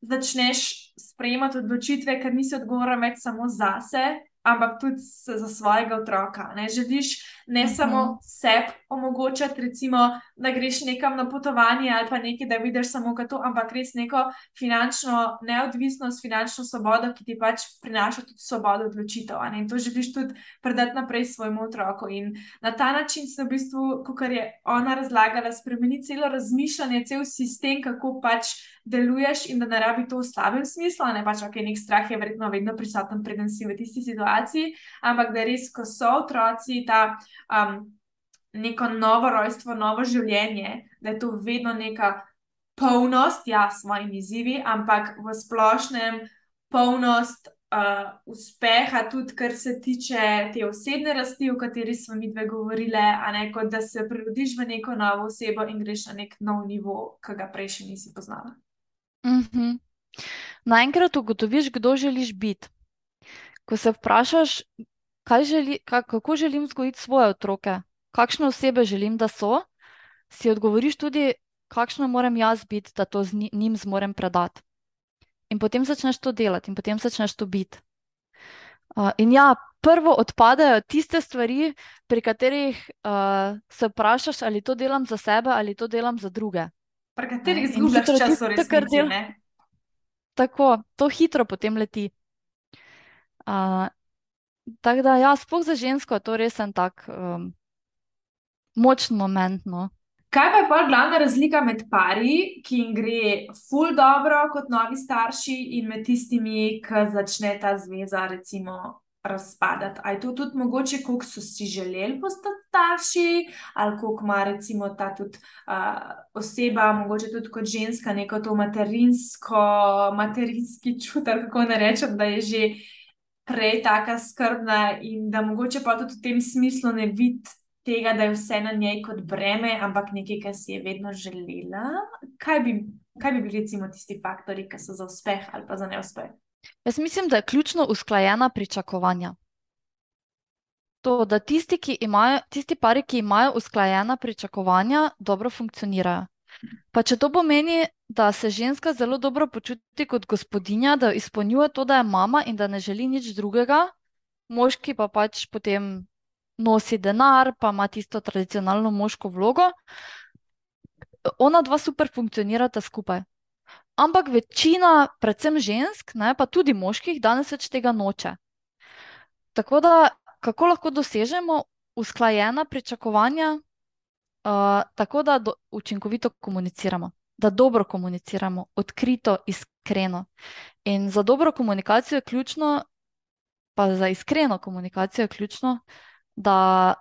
začneš sprejemati odločitve, ker nisi odgovoren več samo zase, ampak tudi za svojega otroka. Ne želiš ne uh mhm. -huh. samo sebi omogočati, recimo, da greš nekam na potovanje ali pa nekaj, da vidiš samo to, ampak res neko finančno neodvisnost, finančno svobodo, ki ti pač prinaša tudi svobodo odločitev. In to želiš tudi predati naprej svojemu otroku. In na ta način se v bistvu, kot je ona razlagala, spremeni celo razmišljanje, cel sistem, kako pač deluješ in da ne rabi to v slabem smislu, ne pač, ok, nek strah je verjetno vedno prisoten, preden si v tisti situaciji, ampak da res, ko so otroci, ta um, neko novo rojstvo, novo življenje, da je to vedno neka polnost, ja, s svojimi izzivi, ampak v splošnem polnost. Uh, uspeha, tudi kar se tiče te osebne rasti, o kateri smo mi dve govorili, a ne kot da se prirodiš v neko novo osebo in greš na nek nov nivo, ki ga prej še nisi poznala. Mhm. Naenkrat ugotoviš, kdo želiš biti. Ko se vprašaš, želi, ka, kako želim vzgojiti svoje otroke, kakšne osebe želim, da so, si odgovoriš tudi, kakšna moram jaz biti, da to z njim zmorem predati. In potem začneš to delati, in potem začneš to biti. Uh, in ja, prvo odpadejo tiste stvari, pri katerih uh, se vprašaš, ali to delam za sebe ali to delam za druge pri katerih izgubljaš čas, res kar del. tako, to hitro potem leti. Uh, tako da, ja, sploh za žensko je to res en tak um, močen moment. No. Kaj pa je pa glavna razlika med pari, ki jim gre ful dobro kot novi starši, in med tistimi, ki začne ta zveza, recimo, razpadati? Ali je to tudi mogoče, koliko so si želeli postati starši, ali koliko ima recimo ta tudi uh, oseba, mogoče tudi kot ženska, neko to materinsko, materinski čutek, kako ne rečem, da je že. Prej tako skrbna, in da mogoče pa tudi v tem smislu ne vidi tega, da je vse na njej kot breme, ampak nekaj, kar si je vedno želela. Kaj bi, kaj bi bili, recimo, tisti faktori, ki so za uspeh ali pa za neuspeh? Jaz mislim, da je ključno usklajena pričakovanja. To, da tisti, ki imajo, tisti pari, ki imajo usklajena pričakovanja, dobro funkcionirajo. Pa če to pomeni, da se ženska zelo dobro počuti kot gospodinja, da izpolnjuje to, da je mama in da ne želi nič drugega, moški pa pač potem nosi denar, pa ima tisto tradicionalno moško vlogo, ona dva super funkcionirata skupaj. Ampak večina, predvsem žensk, ne, pa tudi moških, danes več tega noče. Tako da, kako lahko dosežemo usklajena pričakovanja, uh, tako da do, učinkovito komuniciramo, da dobro komuniciramo, odkrito, iskreno. In za dobro komunikacijo je ključno, pa za iskreno komunikacijo je ključno, da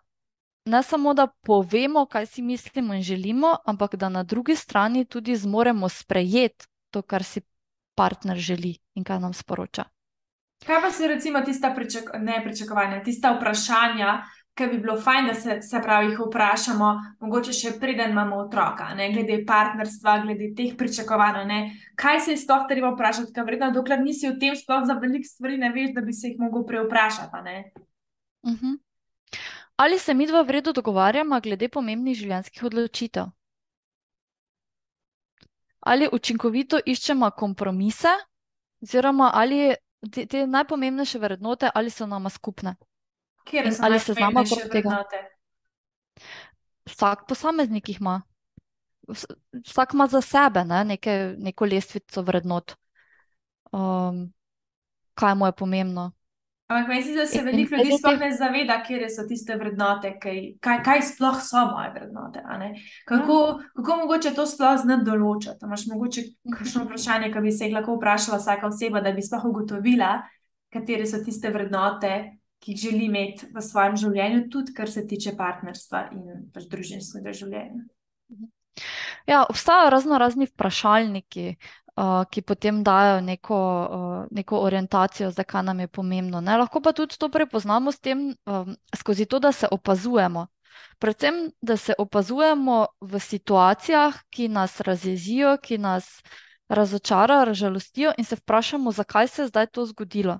ne samo, da povemo, kaj si mislimo in želimo, ampak da na drugi strani tudi zmoremo sprejeti to, kar si partner želi in kaj nam sporoča. Kaj pa so recimo tista pričak pričakovanja, tista vprašanja, ki bi bilo fajn, da se, se pravi, jih vprašamo, mogoče še preden imamo otroka, ne? glede partnerstva, glede teh pričakovanj. Ne? Kaj se je sploh treba vprašati, ker vredno, dokler nisi v tem, sploh za veliko stvari ne veš, da bi se jih mogel preoprašati. Uh mhm. -huh. Ali se mi dva v redu dogovarjamo glede pomembnih življenjskih odločitev? Ali učinkovito iščemo kompromise, oziroma ali te, te najpomembnejše vrednote, ali so nama skupne? Kje so ali se znamo okrog tega? Vsak posameznik jih ima. Vsak ima za sebe ne, neke, neko lestvico vrednot. Um, kaj mu je pomembno? Ampak meni se zdi, da se veliko ljudi sploh ne zaveda, kje so tiste vrednote, kaj, kaj, kaj sploh so moje vrednote. Kako, ja. kako mogoče to sploh znati določiti? Imáš mogoče kakšno vprašanje, ki bi se jih lahko vprašala vsaka oseba, da bi sploh ugotovila, katere so tiste vrednote, ki jih želi imeti v svojem življenju, tudi kar se tiče partnerstva in pač družinskega življenja. Ja, obstajajo razno razni vprašalniki, uh, ki potem dajo neko, uh, neko orientacijo, zakaj nam je pomembno. Ne? Lahko pa tudi to prepoznamo tem, um, skozi to, da se opazujemo. Predvsem, da se opazujemo v situacijah, ki nas razjezijo, ki nas razočarajo, razžalostijo, in se vprašamo, zakaj se je zdaj to zgodilo.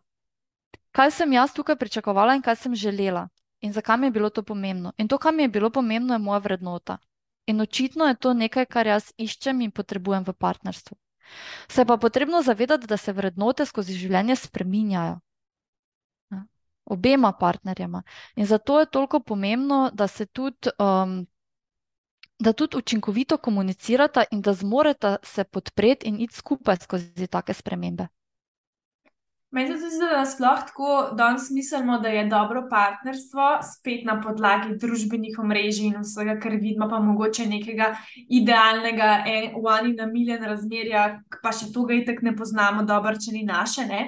Kaj sem jaz tukaj pričakovala in kaj sem želela, in zakaj mi je bilo to pomembno. In to, kar mi je bilo pomembno, je moja vrednota. In očitno je to nekaj, kar jaz iščem in potrebujem v partnerstvu. Se pa potrebno zavedati, da se vrednote skozi življenje spreminjajo. Obema partnerjema. In zato je toliko pomembno, da se tudi, um, da tudi učinkovito komunicirata in da zmoreta se podpreti in iti skupaj skozi take spremembe. Meni se zdi, da sploh tako danes mislimo, da je dobro partnerstvo spet na podlagi družbenih omrežij in vsega, kar vidimo, pa mogoče nekega idealnega, one in a million razmerja, pa še tega itek ne poznamo, dobro, če ni naše. Ne?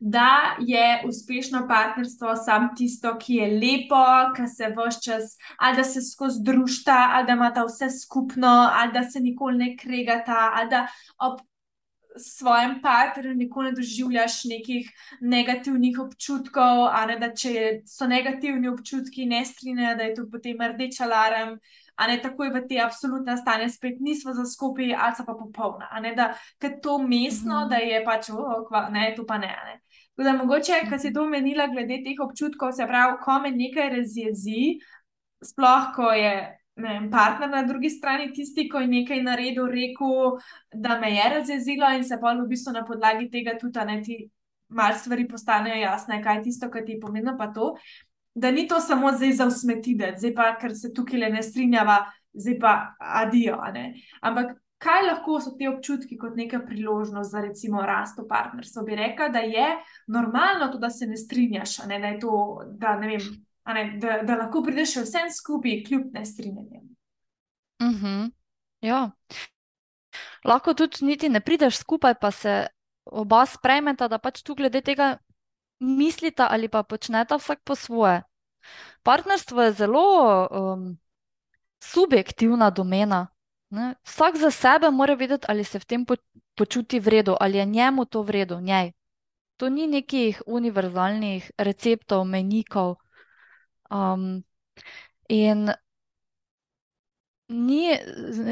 Da je uspešno partnerstvo sam tisto, ki je lepo, ki se vse čas, ali da se skozi družta, ali da ima ta vse skupno, ali da se nikoli ne kregata, ali da ob svojem partnerju nikoli ne doživljaš nekih negativnih občutkov, a ne da če so negativni občutki, ne strinjajo, da je to potem rdeč alarm, a ne takoj v te absolutne stanje spet nismo za skupaj, ali so pa popolna, a ne da to mestno, mm -hmm. da je pač, oh, kva, ne, to pa ne. ne. Tako da mogoče, kar si to omenila glede teh občutkov, se pravi, ko me nekaj razjezi, sploh ko je vem, partner na drugi strani, tisti, ki je nekaj naredil, rekel, da me je razjezilo, in se pa v bistvu na podlagi tega tudi ne ti malo stvari postanejo jasne, kaj je tisto, kar ti pomeni. Pa to, da ni to samo zdaj za usmetiti, zdaj pa, ker se tukaj le ne strinjava, zdaj pa adijo. Ampak kaj lahko so ti občutki kot neka priložnost za recimo rast v partnerstvu? Bi rekla, da je normalno to, da se ne strinjaš, ne, da, to, da, ne vem, ne, da, da lahko prideš vsem skupaj, kljub ne strinjanjem. Mm -hmm. Ja. Lahko tudi niti ne prideš skupaj, pa se oba sprejmeta, da pač tu glede tega mislita ali pa počneta vsak po svoje. Partnerstvo je zelo um, subjektivna domena. Ne? Vsak za sebe mora vedeti, ali se v tem počuti v redu, ali je njemu to v redu, njej. To ni nekih univerzalnih receptov, menikov. Um, in ni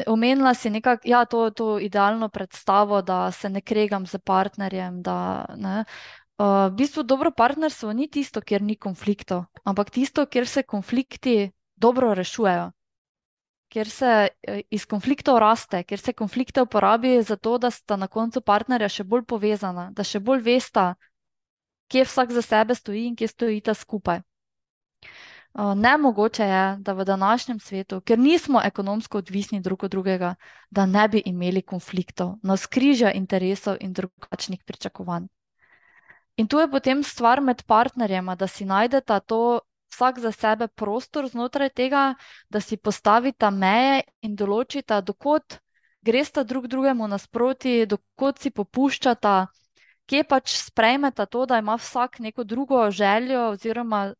omenila si nekako, ja, to, to idealno predstavo, da se ne kregam z partnerjem. Da. Uh, v bistvu dobro partnerstvo ni tisto, kjer ni konfliktov, ampak tisto, kjer se konflikti dobro rešujejo kjer se eh, iz konfliktov raste, kjer se konflikte uporabi za to, da sta na koncu partnerja še bolj povezana, da še bolj vesta, kje vsak za sebe stoji in kje stojita skupaj. Nemogoče je, da v današnjem svetu, ker nismo ekonomsko odvisni drug od drugega, da ne bi imeli konfliktov, na skrižja interesov in drugačnih pričakovanj. In tu je potem stvar med partnerjema, da si najdeta to vsak za sebe prostor znotraj tega, da si postavita meje in določita, dokot gresta drug drugemu nasproti, dokot si popuščata, kje pač sprejmeta to, da ima vsak neko drugo željo, oziroma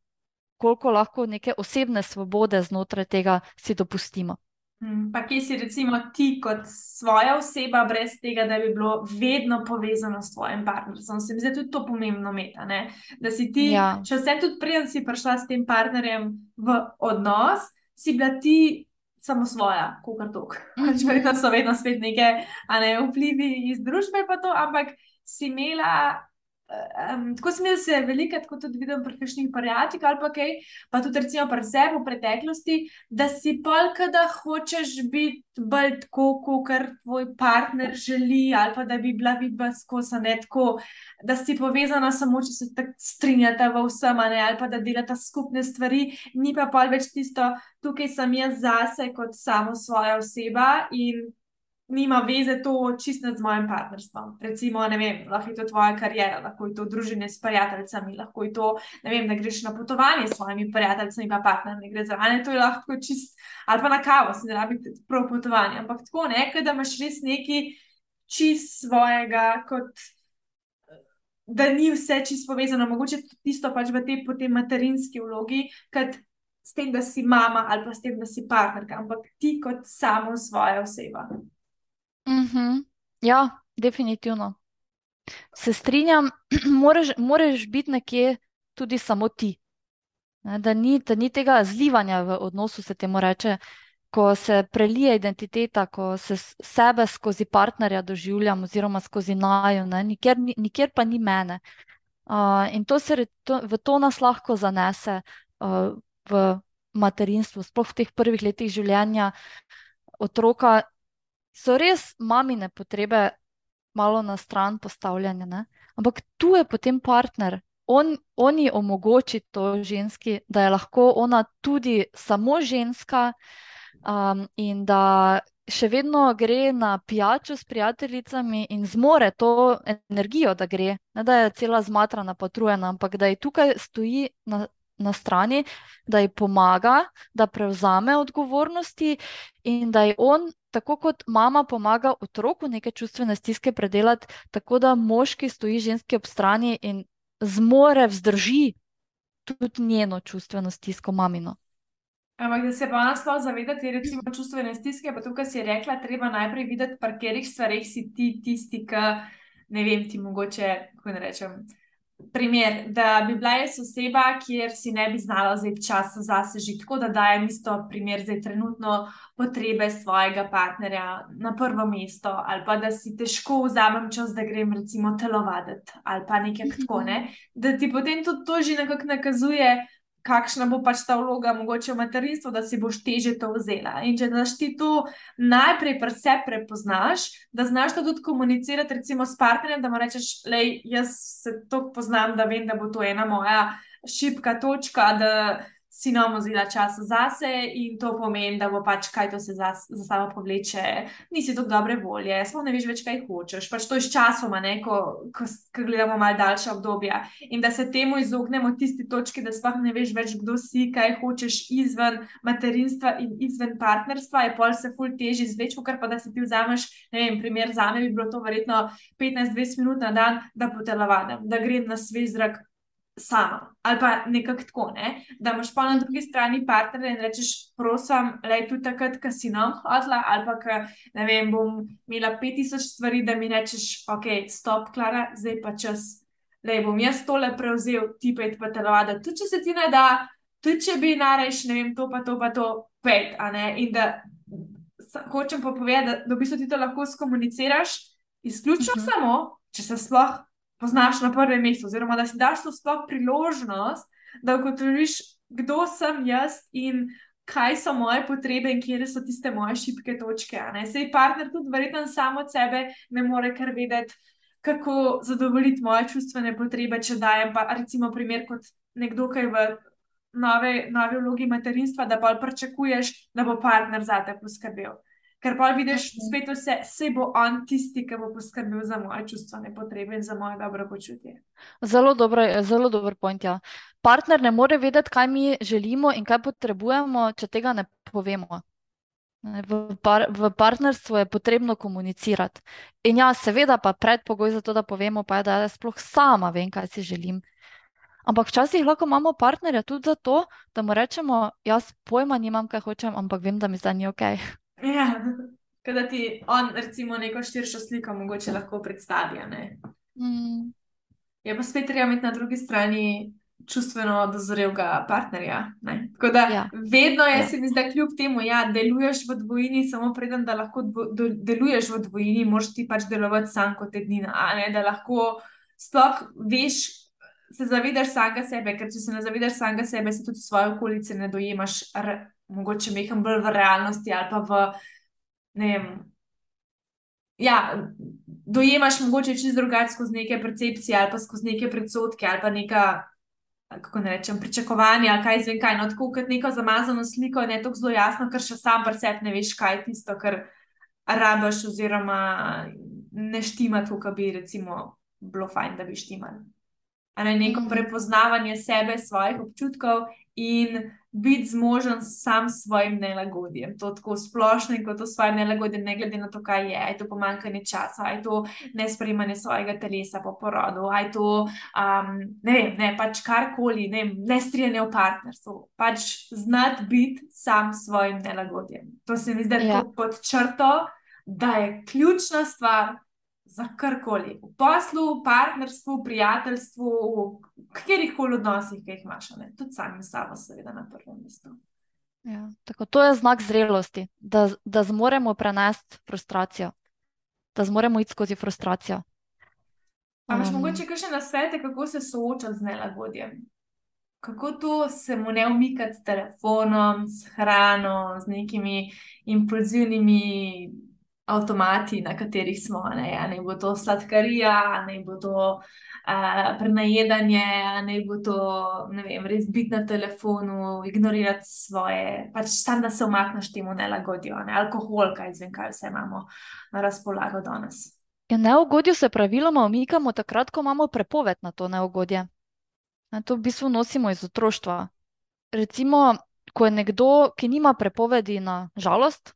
koliko lahko neke osebne svobode znotraj tega si dopustimo. Mm, pa kje si recimo ti kot svoja oseba, brez tega, da bi bilo vedno povezano s tvojim partnerjem. Se mi zdi tudi to pomembno meta, ne? da si ti, ja. če vse tudi prej si prišla s tem partnerjem v odnos, si bila ti samo svoja, kot tok. Mm -hmm. Verjetno so vedno spet neke ne, vplivi iz družbe, pa to, ampak si imela Um, tako sem jaz se veliko, tako tudi vidim pri kakšnih prijateljih ali pa kaj, pa tudi recimo pri sebi v preteklosti, da si polka, da hočeš biti bolj tako, kot tvoj partner želi, ali pa da bi bila vidba skozi ne tako, da si povezana samo, če se tako strinjata v vsem, ne, ali pa da delata skupne stvari, ni pa pol več tisto, tukaj sem jaz zase kot samo svoja oseba in nima veze to čisto z mojim partnerstvom. Recimo, ne vem, lahko je to tvoja karijera, lahko je to družine s prijateljicami, lahko je to, ne vem, da greš na potovanje s svojimi prijateljicami, pa partner ne gre vanje, to je lahko čist, ali pa na kavo, se ne rabi prav potovanje. Ampak tako nekaj, da imaš res neki čist svojega, kot da ni vse čisto povezano, mogoče tisto pač v tej potem materinski vlogi, kad s tem, da si mama ali pa s tem, da si partnerka, ampak ti kot samo svoja oseba. Mhm. Ja, definitivno. Se strinjam, <clears throat> moraš, moraš biti nekje tudi samo ti. Ne, da, ni, da ni tega zlivanja v odnosu, se temu reče, ko se prelije identiteta, ko se sebe skozi partnerja doživljam, oziroma skozi najo, nikjer, nikjer pa ni mene. Uh, in to se to, v to nas lahko zanese uh, v materinstvu, sploh v teh prvih letih življenja otroka, so res mamine potrebe malo na stran postavljene. Ne? Ampak tu je potem partner. On, on ji omogoči to ženski, da je lahko ona tudi samo ženska um, in da še vedno gre na pijačo s prijateljicami in zmore to energijo, da gre. Ne da je cela zmatrana, potrujena, ampak da je tukaj stoji na, na strani, da ji pomaga, da prevzame odgovornosti in da je on tako kot mama pomaga otroku neke čustvene stiske predelati, tako da moški stoji ženski ob strani in zmore vzdrži tudi njeno čustveno stisko mamino. Ampak da se pa nas to zavedati, recimo čustvene stiske, pa tukaj si je rekla, treba najprej videti, pri katerih stvarih si ti tisti, ki ne vem, ti mogoče, kako ne rečem primer, da bi bila jaz oseba, kjer si ne bi znala vzeti časa zase že tako, da dajem isto primer za trenutno potrebe svojega partnerja na prvo mesto, ali pa da si težko vzamem čas, da grem recimo telovaditi ali pa nekaj tako, ne? da ti potem tudi to že nekako nakazuje, kakšna bo pač ta vloga, mogoče v materinstvu, da si boš teže to vzela. In če znaš ti to najprej pri sebi prepoznaš, da znaš to tudi komunicirati, recimo s partnerjem, da mu rečeš, le jaz se to poznam, da vem, da bo to ena moja šipka točka. Sinom vzela čas zase in to pomeni, da bo pač kaj to se za, za sabo povleče, nisi tako dobre volje, sploh ne veš več, kaj hočeš. Pač to je s časoma, ne, ko, ko, ko gledamo malo daljša obdobja. In da se temu izognemo tisti točki, da sploh ne veš več, kdo si, kaj hočeš izven materinstva in izven partnerstva, je pol se ful teži zvečko, kar pa da si ti vzameš, ne vem, primer za me bi bilo to verjetno 15-20 minut na dan, da potelovadam, da grem na svež zrak sama. Ali pa nekako tako, ne? da imaš pa na drugi strani partnerja in rečeš, prosim, le tu takrat, ko si nam hodila, ali pa ka, ne vem, bom imela 5000 stvari, da mi rečeš, ok, stop, Klara, zdaj pa čas. Le bom jaz tole prevzel, ti pa je pa telovada. Tudi če se ti ne da, tudi če bi nareš, ne vem, to pa to, pa to, pet, a ne. In da hočem pa povedati, da, da v bistvu ti to lahko skomuniciraš, izključno uh mhm. -huh. samo, če se sploh poznaš na prvem mestu, oziroma da si daš to sploh priložnost, da ugotoviš, kdo sem jaz in kaj so moje potrebe in kje so tiste moje šibke točke. Sej partner tudi verjetno samo od sebe ne more kar vedeti, kako zadovoljiti moje čustvene potrebe, če dajem pa recimo primer kot nekdo, ki je v nove, nove vlogi materinstva, da pa pričakuješ, da bo partner za te poskrbel. Ker pa vidiš, okay. spet vse, vse bo on tisti, ki bo poskrbel za moje čustvene potrebe in za moje dobro počutje. Zelo dobro, zelo dober point. Ja. Partner ne more vedeti, kaj mi želimo in kaj potrebujemo, če tega ne povemo. V, par, v partnerstvu je potrebno komunicirati. In ja, seveda, pa predpogoj za to, da povemo, pa je, da jaz sploh sama vem, kaj si želim. Ampak včasih lahko imamo partnerja tudi zato, da mu rečemo, jaz pojma nimam, kaj hočem, ampak vem, da mi zdaj ni ok. Ja, <laughs> da ti on, recimo, neko širšo sliko mogoče lahko predstavi. Mm. Je pa spet treba imeti na drugi strani čustveno dozorelega partnerja. Ne? Tako da ja. vedno je, ja. se mi zdi, kljub temu, da ja, deluješ v dvojini, samo preden da lahko dvo, do, deluješ v dvojini, moš ti pač delovati sam kot edina. Da lahko sploh veš. Se zavedaš samega sebe, ker če se ne zavedaš samega sebe, se tudi svoje okolice ne dojemaš mogoče meham bolj v realnosti ali pa v. Vem, ja, dojemaš mogoče čez drugače skozi neke percepcije ali pa skozi neke predsotke ali pa neka. Kako ne rečem, pričakovanje ali kaj zvem, kaj. No, tako kot neko zamazano sliko, ne tako zelo jasno, ker še sam presep ne veš, kaj je tisto, kar rabiš, oziroma ne štima to, kar bi recimo bilo fajn, da bi štimal. Ne, neko mhm. prepoznavanje sebe, svojih občutkov in biti zmožen sam s svojim nelagodjem. To tako splošno in kot to svoje nelagodje, ne glede na to, kaj je, aj to pomankanje časa, aj to nesprejemanje svojega telesa po porodu, aj to, um, ne vem, ne, pač karkoli, ne, ne strijanje v partnerstvu, pač znati biti sam s svojim nelagodjem. To se mi zdi ja. pod črto, da je ključna stvar za karkoli, v poslu, v partnerstvu, prijateljstvu, v katerih koli odnosih, ki jih imaš, ne? tudi sami sabo, seveda, na prvem mestu. Ja, tako, to je znak zrelosti, da, da zmoremo prenesti frustracijo, da zmoremo iti skozi frustracijo. Ampak, um, mogoče še na svete, kako se soočati z nelagodjem. Kako to se mu ne umikati s telefonom, s hrano, z nekimi impulzivnimi avtomati, na katerih smo. Ne, ne bo to sladkarija, ne bo to uh, prenajedanje, ne bo to ne vem, res biti na telefonu, ignorirati svoje, pač samo da se omakneš temu nelagodju, ne, alkohol, kaj zvem, kaj vse imamo na razpolago danes. Ja, neugodje se praviloma omikamo takrat, ko imamo prepoved na to neugodje. Na to v bistvu nosimo iz otroštva. Recimo, ko je nekdo, ki nima prepovedi na žalost,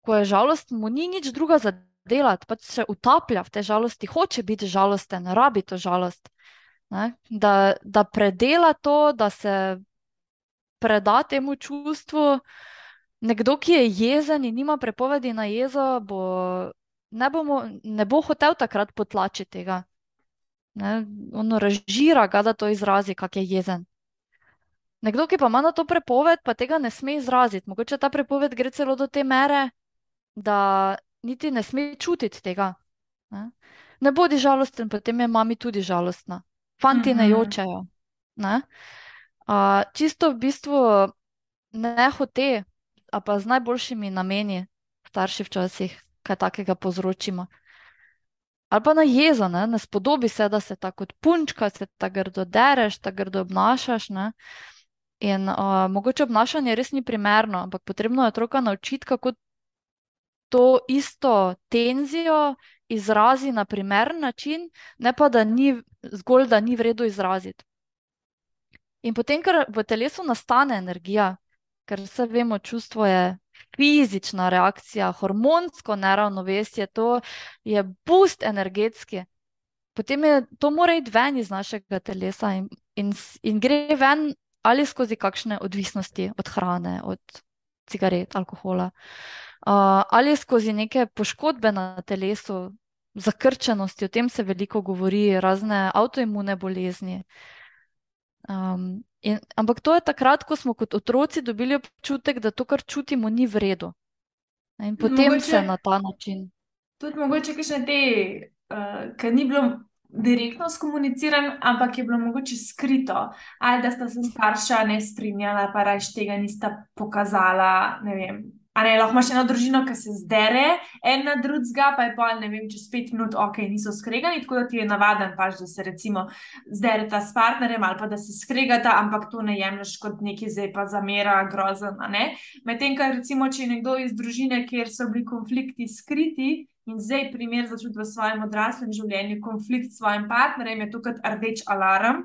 ko je žalost, mu ni nič druga za delati, pač se utaplja v te žalosti, hoče biti žalosten, rabi to žalost. Da, da predela to, da se preda temu čustvu. Nekdo, ki je jezen in ima prepovedi na jezo, bo, ne, bomo, ne bo hotel takrat potlačiti tega. Ne? Ono razžira ga, da to izrazi, kak je jezen. Nekdo, ki pa ima na to prepoved, pa tega ne sme izraziti. Mogoče ta prepoved gre celo do te mere, da niti ne sme čutiti tega. Ne, ne bodi žalosten, potem je mami tudi žalostna. Fanti ne mhm. jočejo. Ne? Uh, čisto v bistvu ne hote, a pa z najboljšimi nameni, starši včasih kaj takega povzročimo. Ali pa na jezo, ne? ne spodobi se, da se tako kot punčka, se tako grdo dereš, tako grdo obnašaš. Ne? In uh, mogoče obnašanje res ni primerno, ampak potrebno je otroka naučiti, kako to isto tenzijo izrazi na primeren način, ne pa da ni zgolj, da ni vredno izraziti. In potem, ker v telesu nastane energija, ker vse vemo, čustvo je fizična reakcija, hormonsko neravnovesje, to je boost energetski. Potem je to mora iti ven iz našega telesa in, in, in gre ven ali skozi kakšne odvisnosti od hrane, od cigaret, alkohola, uh, ali skozi neke poškodbe na telesu, zakrčenosti, o tem se veliko govori, razne avtoimune bolezni. Um, in, ampak to je takrat, ko smo kot otroci dobili občutek, da to, kar čutimo, ni v redu. In potem mogoče, se na ta način. Tudi mogoče, ki še te, uh, ker ni bilo direktno skomuniciran, ampak je bilo mogoče skrito, ali da sta se starša ne strinjala, pa raje tega nista pokazala. Ne vem. A ne, lahko imaš eno družino, ki se zdere, ena drugega, pa je pa ne vem, čez pet minut, ok, niso skregani, tako da ti je navaden, pač, da se recimo zdereta s partnerjem ali pa da se skregata, ampak to ne jemliš kot neki zdaj pa zamera, grozen. Medtem, ker recimo, če je nekdo iz družine, kjer so bili konflikti skriti, in zdaj primer začuti v svojem odraslem življenju, konflikt s svojim partnerjem, je to kot rdeč alarm.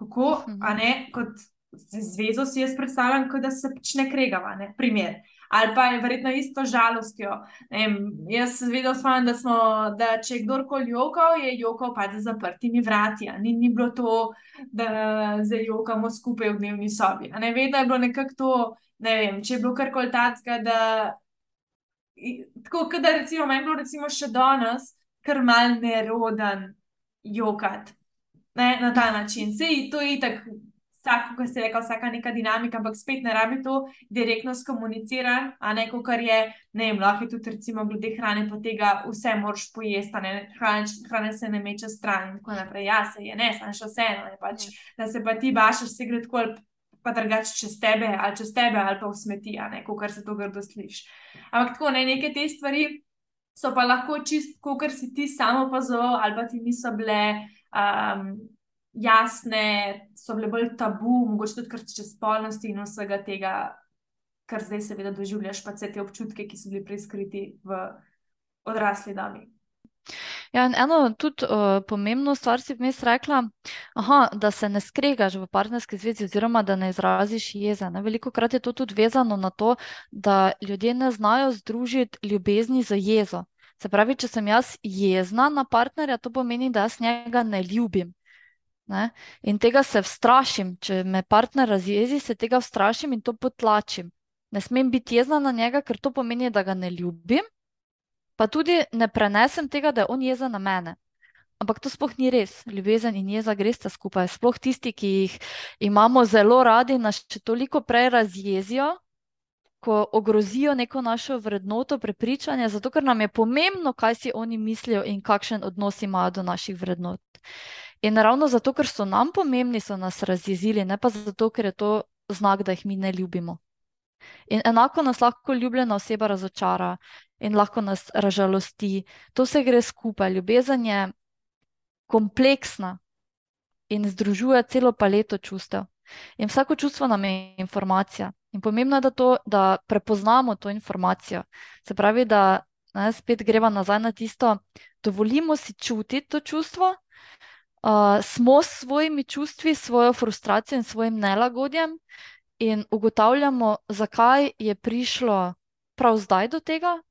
Kako, a ne, kot zvezo si jaz predstavljam, kot da se počne kregava, ne, primer. Ali pa je verjetno isto žalostjo. Vem, jaz sem vedel, svojim, da, smo, da če je kdorkoli jokal, je jokal pa za zaprtimi vrati. Ni, ni bilo to, da zdaj jokamo skupaj v dnevni sobi. Ne, vedno je bilo nekako to, ne vem, če je bilo karkoli da tako da recimo, meni bilo recimo še danes, kar mal neroden jokat ne, na ta način. To je tako, vsak, kot ste rekli, vsaka neka dinamika, ampak spet ne rabi to direktno skomunicirati, a ne kot kar je, ne vem, lahko je tudi recimo glede hrane, pa tega vse moraš pojesti, ne, hrane, hrane se ne meče stran in tako naprej. Ja, se je, ne, sem še vseeno, ne pač, da se pa ti bašaš, se gre tako pa drugače čez tebe, ali čez tebe, ali pa v smeti, kot se to grdo sliši. Ampak tako, ne, neke te stvari so pa lahko čist, kot si ti samo opazoval, ali pa ti niso bile um, jasne, so bile bolj tabu, mogoče tudi kar čez spolnosti in vsega tega, kar zdaj seveda doživljaš, pa vse te občutke, ki so bili preiskriti v odrasli dobi. Ja, in eno tudi uh, pomembno stvar si vmes rekla, aha, da se ne skregaš v partnerski zvezi, oziroma da ne izraziš jeze. Ne? Veliko krat je to tudi vezano na to, da ljudje ne znajo združiti ljubezni z jezo. Se pravi, če sem jaz jezna na partnerja, to pomeni, da jaz njega ne ljubim. Ne? In tega se vstrašim. Če me partner razjezi, se tega vstrašim in to potlačim. Ne smem biti jezna na njega, ker to pomeni, da ga ne ljubim pa tudi ne prenesem tega, da je on jezen na mene. Ampak to sploh ni res. Ljubezen in jeza gresta skupaj. Sploh tisti, ki jih imamo zelo radi, nas še toliko prej razjezijo, ko ogrozijo neko našo vrednoto, prepričanje, zato ker nam je pomembno, kaj si oni mislijo in kakšen odnos imajo do naših vrednot. In ravno zato, ker so nam pomembni, so nas razjezili, ne pa zato, ker je to znak, da jih mi ne ljubimo. In enako nas lahko ljubljena oseba razočara in lahko nas razžalosti. To vse gre skupaj. Ljubezen je kompleksna in združuje celo paleto čustev. In vsako čustvo nam je informacija. In pomembno je, da, to, da prepoznamo to informacijo. Se pravi, da ne, spet greva nazaj na tisto, dovolimo si čutiti to čustvo. Uh, smo s svojimi čustvi, svojo frustracijo in svojim nelagodjem, in ugotavljamo, zakaj je prišlo prav zdaj do tega,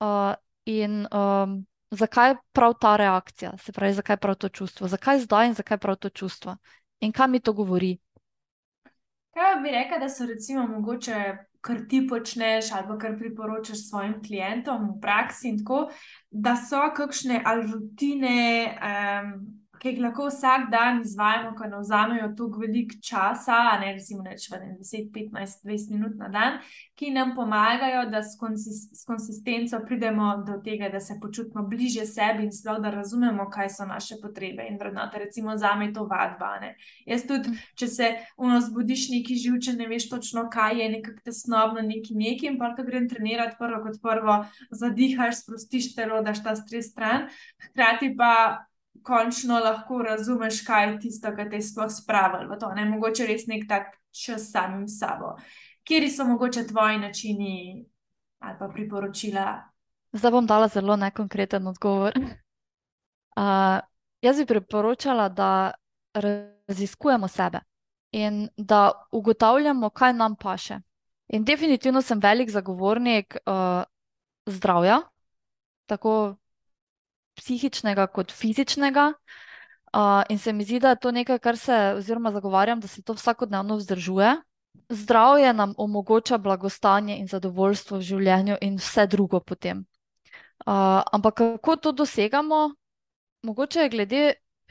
uh, in um, zakaj prav ta reakcija, se pravi, zakaj prav to čustvo, zakaj zdaj in zakaj prav to čustvo, in kaj mi to govori. Kaj bi rekel, da so recimo mogoče, kar ti počneš, ali kar priporočaš svojim klientom v praksi, in tako, da so kakšne rutine. Um, ki jih lahko vsak dan izvajamo, ko nam vzamejo toliko velik časa, ne recimo v 10, 15, 20 minut na dan, ki nam pomagajo, da s, konsis s konsistenco pridemo do tega, da se počutimo bliže sebi in sploh da razumemo, kaj so naše potrebe in vrednote. Recimo za me je to vadba. Ne? Jaz tudi, če se uno zbudiš neki živče, ne veš točno, kaj je nekako tesnobno, neki neki in pa ko grem trenirati prvo kot prvo, zadihaš, sprostiš telo, daš ta stres stran, hkrati pa končno lahko razumeš, kaj je tisto, kar te je sploh spravilo v to. Ne mogoče res nek tak čas samim sabo. Kje so mogoče tvoji načini ali pa priporočila? Zdaj bom dala zelo nekonkreten odgovor. <laughs> Uh, jaz bi priporočala, da raziskujemo sebe in da ugotavljamo, kaj nam paše. In definitivno sem velik zagovornik uh, zdravja, tako psihičnega kot fizičnega. Uh, in se mi zdi, da je to nekaj, kar se, oziroma zagovarjam, da se to vsakodnevno vzdržuje. Zdravje nam omogoča blagostanje in zadovoljstvo v življenju, in vse drugo potem. Uh, ampak kako to dosegamo? Mogoče je glede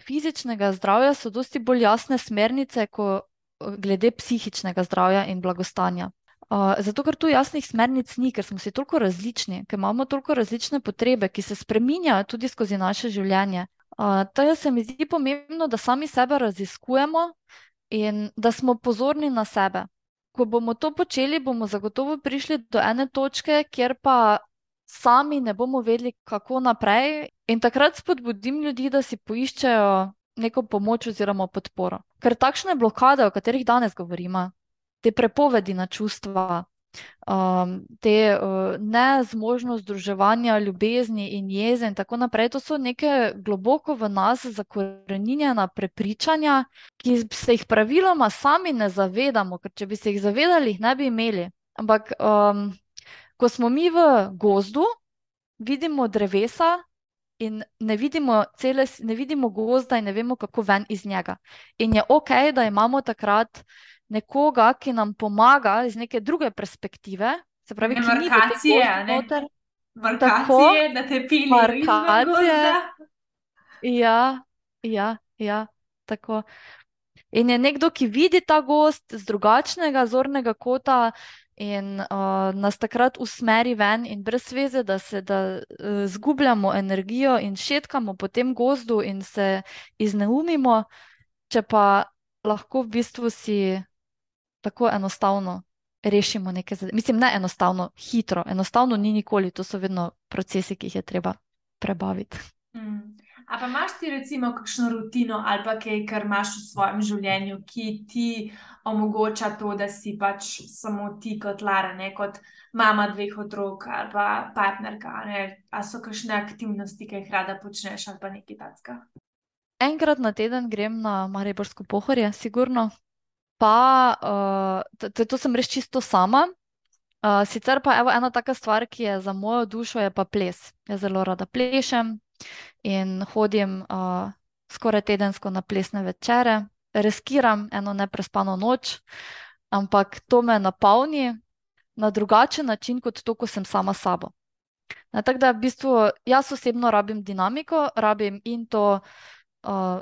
fizičnega zdravja so dosti bolj jasne smernice, kot glede psihičnega zdravja in blagostanja. Uh, zato, ker tu jasnih smernic ni, ker smo si toliko različni, ker imamo toliko različne potrebe, ki se spreminjajo tudi skozi naše življenje. Uh, Tako se mi zdi pomembno, da sami sebe raziskujemo in da smo pozorni na sebe. Ko bomo to počeli, bomo zagotovo prišli do ene točke, kjer pa sami ne bomo vedeli, kako naprej. In takrat spodbudim ljudi, da si poiščejo neko pomoč oziroma podporo. Ker takšne blokade, o katerih danes govorimo, te prepovedi na čustva, um, te uh, nezmožnost združevanja ljubezni in jeze in tako naprej, to so neke globoko v nas zakorenjena prepričanja, ki se jih praviloma sami ne zavedamo, ker če bi se jih zavedali, jih ne bi imeli. Ampak, um, ko smo mi v gozdu, vidimo drevesa, in ne vidimo, cele, ne vidimo gozda in ne vemo, kako ven iz njega. In je ok, da imamo takrat nekoga, ki nam pomaga iz neke druge perspektive. Se pravi, ki ni markacije, ne markacije, da te pili markacije. Ja, ja, ja, tako. In je nekdo, ki vidi ta gost z drugačnega zornega kota, in uh, nas takrat usmeri ven, in brez veze, da se da, uh, zgubljamo energijo in šetkamo po tem gozdu in se izneumimo, če pa lahko v bistvu si tako enostavno rešimo nekaj zadev. Mislim, ne enostavno, hitro, enostavno ni nikoli, to so vedno procesi, ki jih je treba prebaviti. Mm. A pa imaš ti recimo kakšno rutino ali pa kaj, kar imaš v svojem življenju, ki ti omogoča to, da si pač samo ti kot Lara, ne kot mama dveh otrok ali pa partnerka, ne? a so kakšne aktivnosti, ki jih rada počneš ali pa nekaj takega? Enkrat na teden grem na Mariborsko pohorje, sigurno. Pa uh, to, to sem res čisto sama. Uh, sicer pa evo, ena taka stvar, ki je za mojo dušo, je pa ples. Jaz zelo rada plešem, in hodim uh, skoraj tedensko na plesne večere, reskiram eno neprespano noč, ampak to me napolni na drugačen način kot to, ko sem sama sabo. Na, tako da v bistvu jaz osebno rabim dinamiko, rabim in to uh,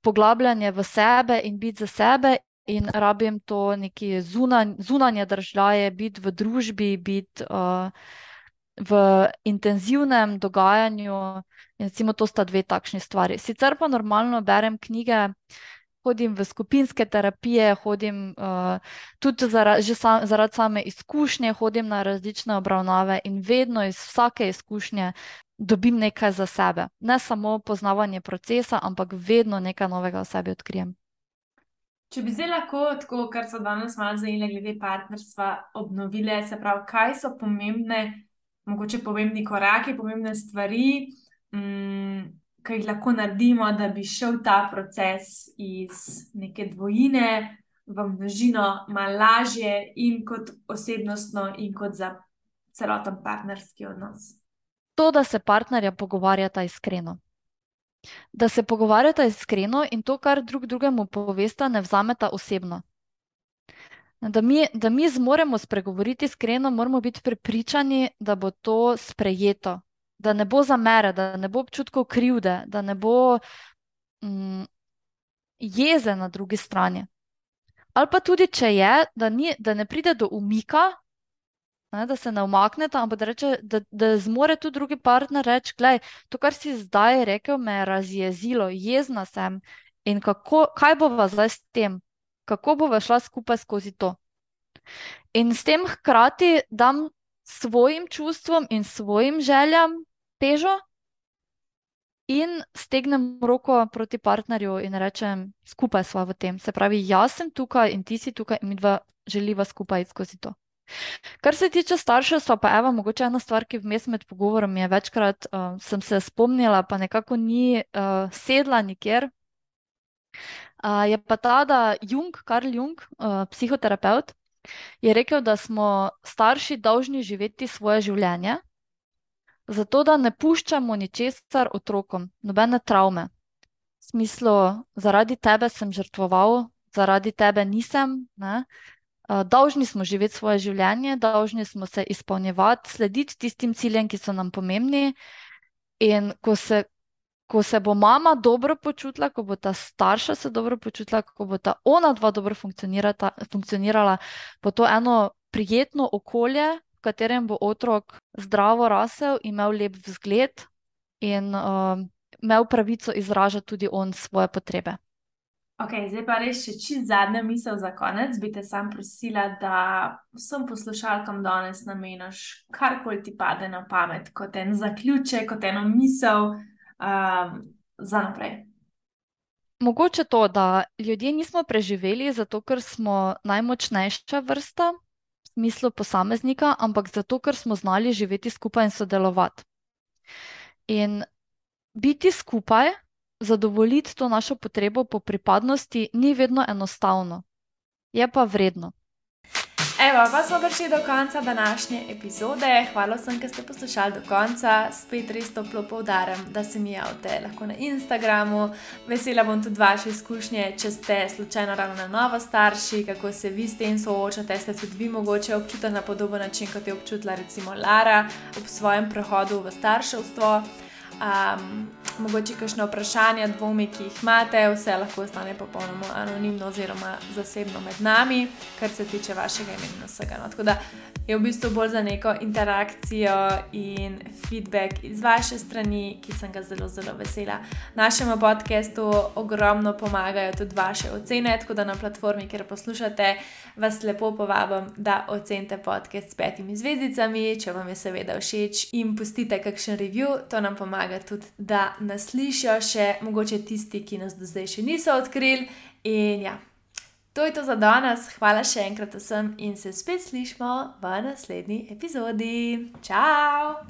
poglabljanje v sebe in biti za sebe. In rabim to neki zunan, zunanje držaje, biti v družbi, biti uh, v intenzivnem dogajanju. Recimo, to sta dve takšni stvari. Sicer pa normalno berem knjige, hodim v skupinske terapije, hodim uh, tudi zaradi, sam, zaradi same izkušnje, hodim na različne obravnave in vedno iz vsake izkušnje dobim nekaj za sebe. Ne samo poznavanje procesa, ampak vedno nekaj novega o sebi odkrijem. Če bi zdaj lahko, tako kar so danes malo zajele glede partnerstva, obnovile, se pravi, kaj so pomembne mogoče pomembni koraki, pomembne stvari, um, ki jih lahko naredimo, da bi šel ta proces iz neke dvojine v množino malo lažje in kot osebnostno, in kot za celoten partnerski odnos. To, da se partnerja pogovarjata iskreno. Da se pogovarjata iskreno in to, kar drug drugemu povesta, ne vzameta osebno. Da mi, da mi zmoremo spregovoriti iskreno, moramo biti prepričani, da bo to sprejeto, da ne bo zamere, da ne bo občutkov krivde, da ne bo mm, jeze na drugi strani. Ali pa tudi, če je, da, ni, da ne pride do umika, ne, da se ne umaknete, ampak da, reče, da, da zmore tudi drugi partner reči: Glej, to, kar si zdaj rekel, me je razjezilo, jezna sem in kako, kaj bo zdaj s tem kako bo šla skupaj skozi to. In s tem hkrati dam svojim čustvom in svojim željam težo, in stegnem roko proti partnerju in rečem, skupaj smo v tem. Se pravi, jaz sem tukaj in ti si tukaj in mi dva želiva skupaj skozi to. Kar se tiče starševstva, pa evo, mogoče ena stvar, ki vmes med pogovorom je večkrat, uh, sem se spomnila, pa nekako ni uh, sedla nikjer. Uh, je pa ta, da Jung, Karl Jung, uh, psihoterapeut, je rekel, da smo starši dolžni živeti svoje življenje, zato da ne puščamo ničesar otrokom, nobene travme. V smislu, zaradi tebe sem žrtvoval, zaradi tebe nisem. Ne? Dolžni smo živeti svoje življenje, dolžni smo se izpolnjevati, slediti tistim ciljem, ki so nam pomembni. In ko se, ko se bo mama dobro počutila, ko bo ta starša se dobro počutila, ko bo ta ona dva dobro funkcionirala, bo to eno prijetno okolje, v katerem bo otrok zdravo rasel, imel lep vzgled in uh, imel pravico izražati tudi on svoje potrebe. Ok, zdaj pa res še čist zadnja misel za konec. Bi te sam prosila, da vsem poslušalkam danes nameniš karkoli ti pade na pamet, kot en zaključek, kot eno misel um, za naprej. Mogoče to, da ljudje nismo preživeli zato, ker smo najmočnejša vrsta v smislu posameznika, ampak zato, ker smo znali živeti skupaj in sodelovati. In biti skupaj zadovoljiti to našo potrebo po pripadnosti ni vedno enostavno, je pa vredno. Evo, pa smo prišli do konca današnje epizode. Hvala vsem, ki ste poslušali do konca. Spet res toplo poudarjam, da se mi javite lahko na Instagramu. Vesela bom tudi vaše izkušnje, če ste slučajno ravno na novo starši, kako se vi s tem soočate. Ste tudi vi mogoče občutili na podoben način, kot je občutila recimo Lara ob svojem prehodu v starševstvo. Um, mogoče kakšno vprašanje, dvomi, ki jih imate, vse lahko ostane popolnoma anonimno oziroma zasebno med nami, kar se tiče vašega imena in vsega. No. Tako da je v bistvu bolj za neko interakcijo in feedback iz vaše strani, ki sem ga zelo, zelo vesela. Našemu podkastu ogromno pomagajo tudi vaše ocene, tako da na platformi, kjer poslušate, vas lepo povabim, da ocenite podcast s petimi zvezdicami, če vam je seveda všeč in pustite kakšen review, to nam pomaga tudi, da nas slišijo še mogoče tisti, ki nas do zdaj še niso odkrili. In ja, to je to za danes. Hvala še enkrat vsem in se spet slišmo v naslednji epizodi. Ciao!